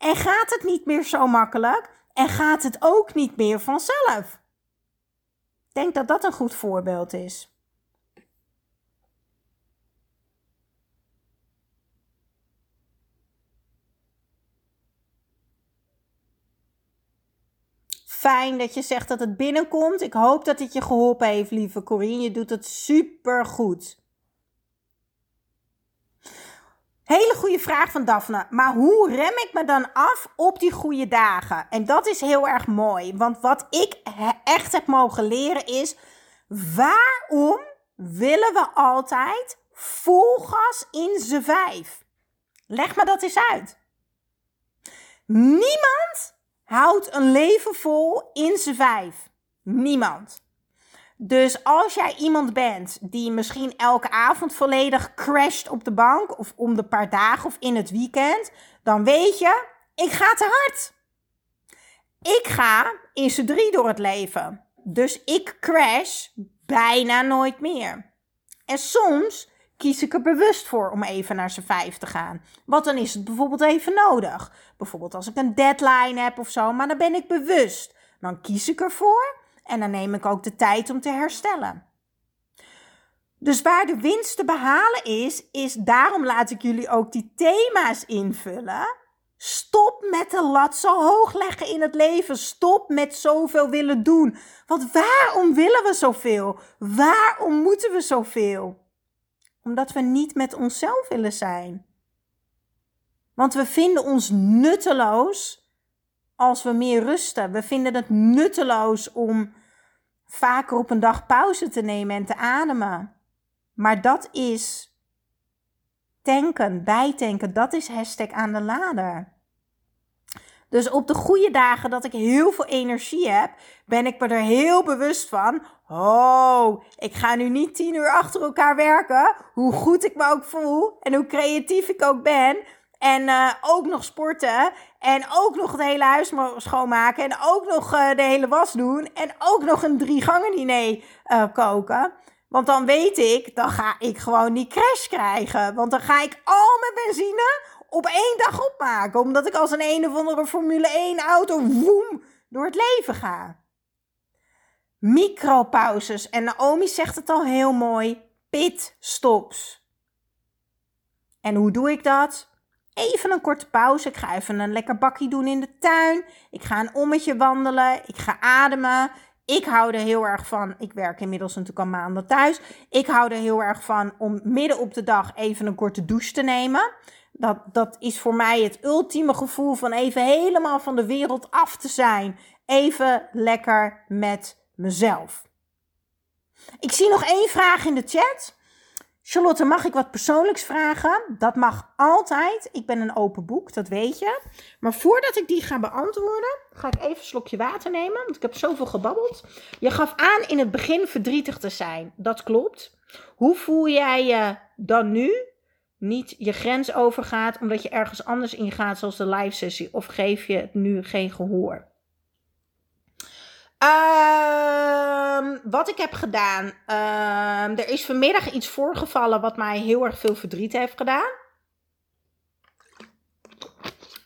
En gaat het niet meer zo makkelijk en gaat het ook niet meer vanzelf. Ik denk dat dat een goed voorbeeld is. Fijn dat je zegt dat het binnenkomt. Ik hoop dat het je geholpen heeft, lieve Corine. Je doet het super goed. Hele goede vraag van Daphne. Maar hoe rem ik me dan af op die goede dagen? En dat is heel erg mooi. Want wat ik echt heb mogen leren is: waarom willen we altijd vol gas in z'n vijf? Leg me dat eens uit. Niemand houdt een leven vol in z'n vijf. Niemand. Dus als jij iemand bent die misschien elke avond volledig crasht op de bank, of om de paar dagen of in het weekend, dan weet je, ik ga te hard. Ik ga in z'n drie door het leven. Dus ik crash bijna nooit meer. En soms kies ik er bewust voor om even naar z'n vijf te gaan. Want dan is het bijvoorbeeld even nodig. Bijvoorbeeld als ik een deadline heb of zo, maar dan ben ik bewust. Dan kies ik ervoor en dan neem ik ook de tijd om te herstellen. Dus waar de winst te behalen is, is daarom laat ik jullie ook die thema's invullen. Stop met de lat zo hoog leggen in het leven. Stop met zoveel willen doen. Want waarom willen we zoveel? Waarom moeten we zoveel? Omdat we niet met onszelf willen zijn. Want we vinden ons nutteloos als we meer rusten. We vinden het nutteloos om vaker op een dag pauze te nemen en te ademen. Maar dat is tanken, bijtanken, dat is hashtag aan de lader. Dus op de goede dagen dat ik heel veel energie heb, ben ik me er heel bewust van. Oh, ik ga nu niet tien uur achter elkaar werken. Hoe goed ik me ook voel en hoe creatief ik ook ben. En uh, ook nog sporten. En ook nog het hele huis schoonmaken. En ook nog uh, de hele was doen. En ook nog een drie gangen diner uh, koken. Want dan weet ik, dan ga ik gewoon die crash krijgen. Want dan ga ik al mijn benzine op één dag opmaken. Omdat ik als een een of andere Formule 1 auto woem door het leven ga. Micropauzes. En Naomi zegt het al heel mooi. Pitstops. En hoe doe ik dat? Even een korte pauze. Ik ga even een lekker bakkie doen in de tuin. Ik ga een ommetje wandelen. Ik ga ademen. Ik hou er heel erg van. Ik werk inmiddels natuurlijk al maanden thuis. Ik hou er heel erg van om midden op de dag even een korte douche te nemen. Dat, dat is voor mij het ultieme gevoel van even helemaal van de wereld af te zijn. Even lekker met mezelf. Ik zie nog één vraag in de chat. Charlotte, mag ik wat persoonlijks vragen? Dat mag altijd. Ik ben een open boek, dat weet je. Maar voordat ik die ga beantwoorden, ga ik even een slokje water nemen. Want ik heb zoveel gebabbeld. Je gaf aan in het begin verdrietig te zijn. Dat klopt. Hoe voel jij je dan nu? Niet je grens overgaat omdat je ergens anders ingaat, zoals de live sessie. Of geef je het nu geen gehoor? Uh, wat ik heb gedaan. Uh, er is vanmiddag iets voorgevallen wat mij heel erg veel verdriet heeft gedaan.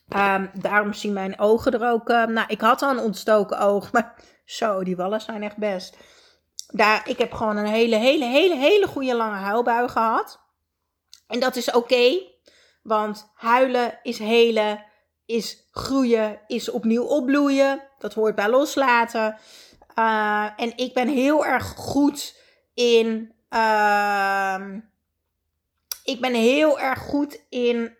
Uh, daarom zien mijn ogen er ook. Nou, ik had al een ontstoken oog, maar zo, die wallen zijn echt best. Daar, ik heb gewoon een hele, hele, hele, hele goede lange huilbui gehad. En dat is oké, want huilen is helen is groeien, is opnieuw opbloeien. Dat hoort bij loslaten. Uh, en ik ben heel erg goed in. Uh, ik ben heel erg goed in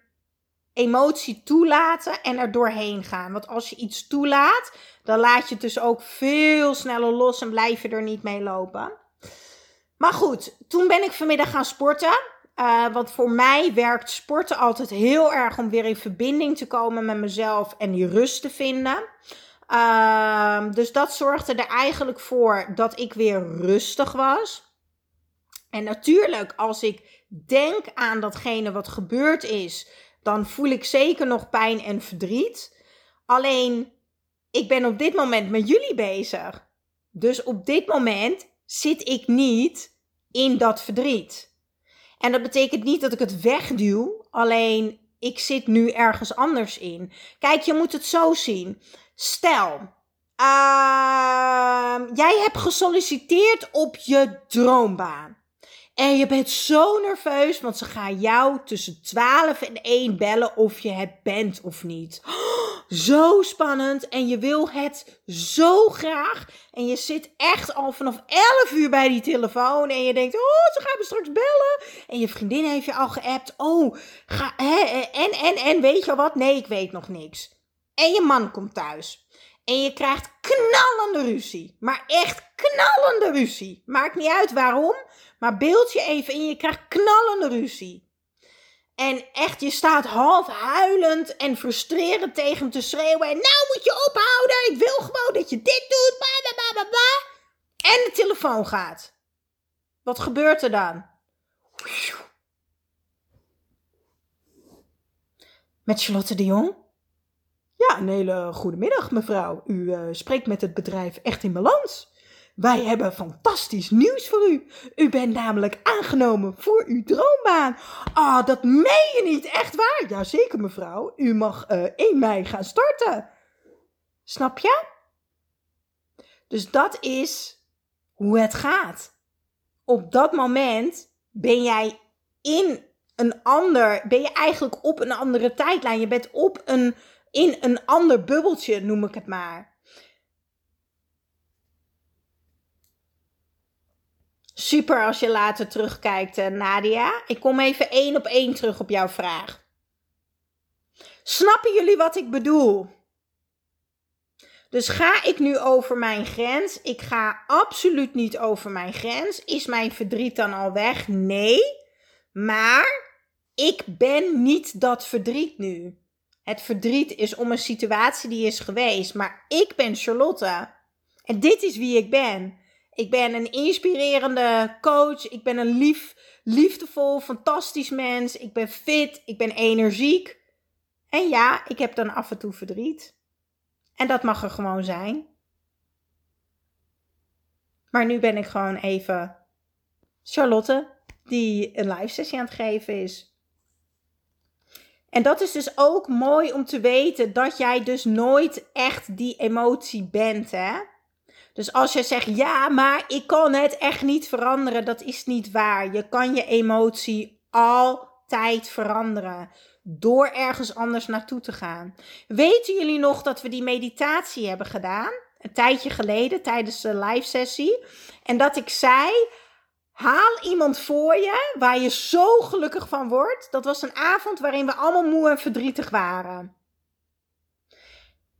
emotie toelaten en er doorheen gaan. Want als je iets toelaat, dan laat je het dus ook veel sneller los en blijf je er niet mee lopen. Maar goed, toen ben ik vanmiddag gaan sporten. Uh, want voor mij werkt sporten altijd heel erg om weer in verbinding te komen met mezelf en die rust te vinden. Uh, dus dat zorgde er eigenlijk voor dat ik weer rustig was. En natuurlijk, als ik denk aan datgene wat gebeurd is, dan voel ik zeker nog pijn en verdriet. Alleen, ik ben op dit moment met jullie bezig. Dus op dit moment zit ik niet in dat verdriet. En dat betekent niet dat ik het wegduw, alleen ik zit nu ergens anders in. Kijk, je moet het zo zien. Stel, uh, jij hebt gesolliciteerd op je droombaan. En je bent zo nerveus, want ze gaan jou tussen 12 en 1 bellen of je het bent of niet. Zo spannend en je wil het zo graag. En je zit echt al vanaf 11 uur bij die telefoon en je denkt, oh, ze gaan me straks bellen. En je vriendin heeft je al geappt, oh, ga, en, en, en, weet je wat? Nee, ik weet nog niks. En je man komt thuis. En je krijgt knallende ruzie. Maar echt knallende ruzie. Maakt niet uit waarom. Maar beeld je even in, je krijgt knallende ruzie. En echt, je staat half huilend en frustrerend tegen hem te schreeuwen. En nou moet je ophouden. Ik wil gewoon dat je dit doet. Blah, blah, blah, en de telefoon gaat. Wat gebeurt er dan? Met Charlotte de Jong? Ja, een hele goede middag, mevrouw. U uh, spreekt met het bedrijf Echt in Balans. Wij hebben fantastisch nieuws voor u. U bent namelijk aangenomen voor uw droombaan. Ah, oh, dat meen je niet, echt waar? Jazeker, mevrouw. U mag uh, eh, 1 mei gaan starten. Snap je? Dus dat is hoe het gaat. Op dat moment ben jij in een ander, ben je eigenlijk op een andere tijdlijn. Je bent op een in een ander bubbeltje, noem ik het maar. Super als je later terugkijkt, eh, Nadia. Ik kom even één op één terug op jouw vraag. Snappen jullie wat ik bedoel? Dus ga ik nu over mijn grens? Ik ga absoluut niet over mijn grens. Is mijn verdriet dan al weg? Nee. Maar ik ben niet dat verdriet nu. Het verdriet is om een situatie die is geweest. Maar ik ben Charlotte. En dit is wie ik ben. Ik ben een inspirerende coach. Ik ben een lief, liefdevol, fantastisch mens. Ik ben fit. Ik ben energiek. En ja, ik heb dan af en toe verdriet. En dat mag er gewoon zijn. Maar nu ben ik gewoon even Charlotte, die een live sessie aan het geven is. En dat is dus ook mooi om te weten dat jij dus nooit echt die emotie bent, hè? Dus als je zegt, ja, maar ik kan het echt niet veranderen, dat is niet waar. Je kan je emotie altijd veranderen door ergens anders naartoe te gaan. Weten jullie nog dat we die meditatie hebben gedaan? Een tijdje geleden tijdens de live sessie. En dat ik zei, Haal iemand voor je waar je zo gelukkig van wordt. Dat was een avond waarin we allemaal moe en verdrietig waren.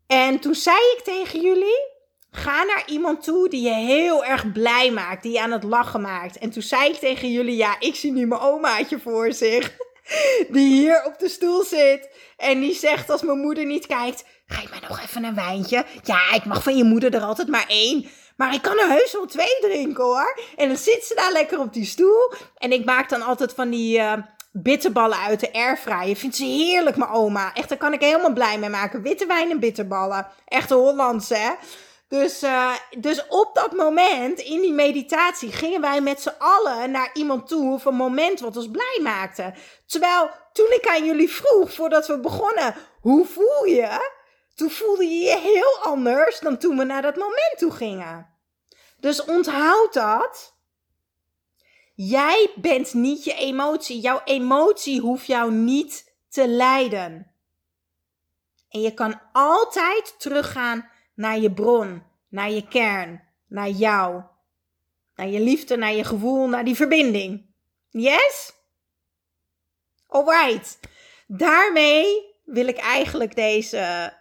En toen zei ik tegen jullie: ga naar iemand toe die je heel erg blij maakt, die je aan het lachen maakt. En toen zei ik tegen jullie: ja, ik zie nu mijn omaatje voor zich. Die hier op de stoel zit. En die zegt als mijn moeder niet kijkt: geef mij nog even een wijntje. Ja, ik mag van je moeder er altijd maar één. Maar ik kan er heus wel twee drinken hoor. En dan zit ze daar lekker op die stoel. En ik maak dan altijd van die uh, bitterballen uit de airfryer. Vindt ze heerlijk, mijn oma. Echt, daar kan ik helemaal blij mee maken. Witte wijn en bitterballen. Echt Hollandse, hè. Dus, uh, dus op dat moment, in die meditatie, gingen wij met z'n allen naar iemand toe of een moment wat ons blij maakte. Terwijl toen ik aan jullie vroeg, voordat we begonnen, hoe voel je? Toen voelde je je heel anders dan toen we naar dat moment toe gingen. Dus onthoud dat. Jij bent niet je emotie. Jouw emotie hoeft jou niet te leiden. En je kan altijd teruggaan naar je bron, naar je kern, naar jou. Naar je liefde, naar je gevoel, naar die verbinding. Yes? Alright. Daarmee wil ik eigenlijk deze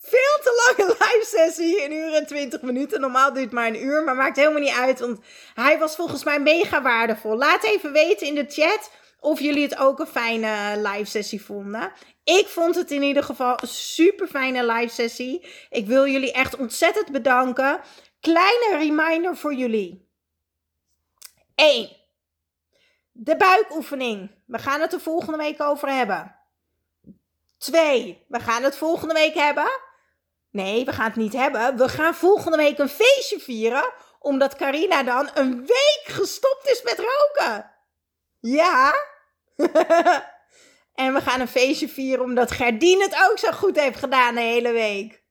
veel te lange live sessie. Een uur en twintig minuten. Normaal duurt het maar een uur. Maar maakt helemaal niet uit. Want hij was volgens mij mega waardevol. Laat even weten in de chat of jullie het ook een fijne live sessie vonden. Ik vond het in ieder geval een super fijne live sessie. Ik wil jullie echt ontzettend bedanken. Kleine reminder voor jullie. 1. De buikoefening. We gaan het er volgende week over hebben. Twee, we gaan het volgende week hebben. Nee, we gaan het niet hebben. We gaan volgende week een feestje vieren. Omdat Carina dan een week gestopt is met roken. Ja. en we gaan een feestje vieren omdat Gerdien het ook zo goed heeft gedaan de hele week.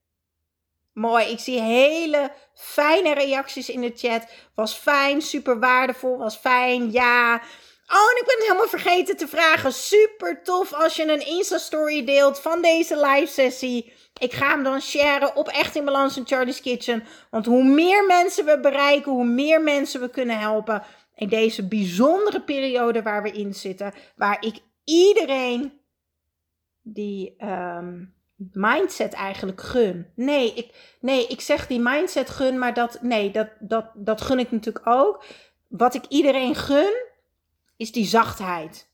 Mooi, ik zie hele fijne reacties in de chat. Was fijn, super waardevol, was fijn, ja. Oh, en ik ben het helemaal vergeten te vragen. Super tof als je een Insta-story deelt van deze live sessie. Ik ga hem dan sharen op Echt in Balans en Charlie's Kitchen. Want hoe meer mensen we bereiken, hoe meer mensen we kunnen helpen. In deze bijzondere periode waar we in zitten. Waar ik iedereen die um, mindset eigenlijk gun. Nee ik, nee, ik zeg die mindset gun, maar dat, nee, dat, dat, dat gun ik natuurlijk ook. Wat ik iedereen gun, is die zachtheid.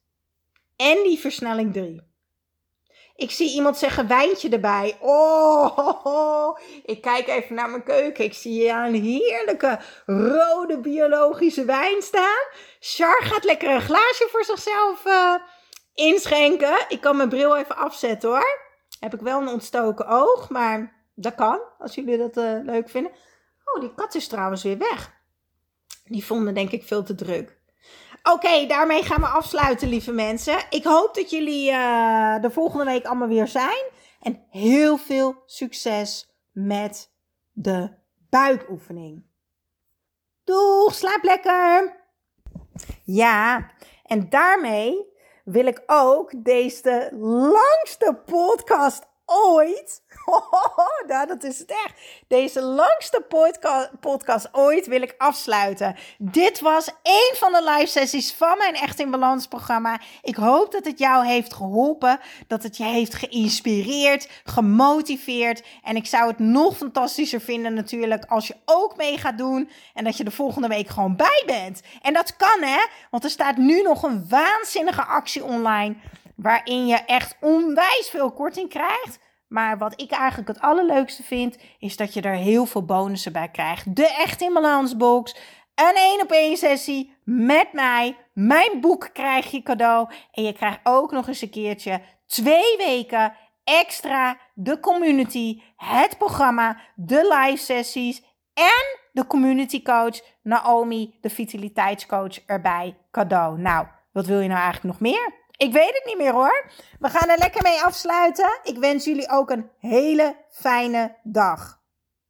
En die versnelling 3. Ik zie iemand zeggen wijntje erbij. Oh, ik kijk even naar mijn keuken. Ik zie hier een heerlijke rode biologische wijn staan. Char gaat lekker een glaasje voor zichzelf uh, inschenken. Ik kan mijn bril even afzetten hoor. Heb ik wel een ontstoken oog, maar dat kan als jullie dat uh, leuk vinden. Oh, die kat is trouwens weer weg. Die vonden denk ik veel te druk. Oké, daarmee gaan we afsluiten, lieve mensen. Ik hoop dat jullie uh, de volgende week allemaal weer zijn. En heel veel succes met de buikoefening. Doeg, slaap lekker! Ja, en daarmee wil ik ook deze langste podcast ooit. nou, dat is het echt. Deze langste podcast ooit wil ik afsluiten. Dit was een van de live sessies van mijn Echt in Balans programma. Ik hoop dat het jou heeft geholpen. Dat het je heeft geïnspireerd, gemotiveerd. En ik zou het nog fantastischer vinden natuurlijk als je ook mee gaat doen. En dat je de volgende week gewoon bij bent. En dat kan hè. Want er staat nu nog een waanzinnige actie online waarin je echt onwijs veel korting krijgt. Maar wat ik eigenlijk het allerleukste vind, is dat je er heel veel bonussen bij krijgt. De Echt in Balans box, een één op één sessie met mij. Mijn boek krijg je cadeau. En je krijgt ook nog eens een keertje twee weken extra de community, het programma, de live sessies en de community coach Naomi, de vitaliteitscoach erbij cadeau. Nou, wat wil je nou eigenlijk nog meer? Ik weet het niet meer hoor. We gaan er lekker mee afsluiten. Ik wens jullie ook een hele fijne dag.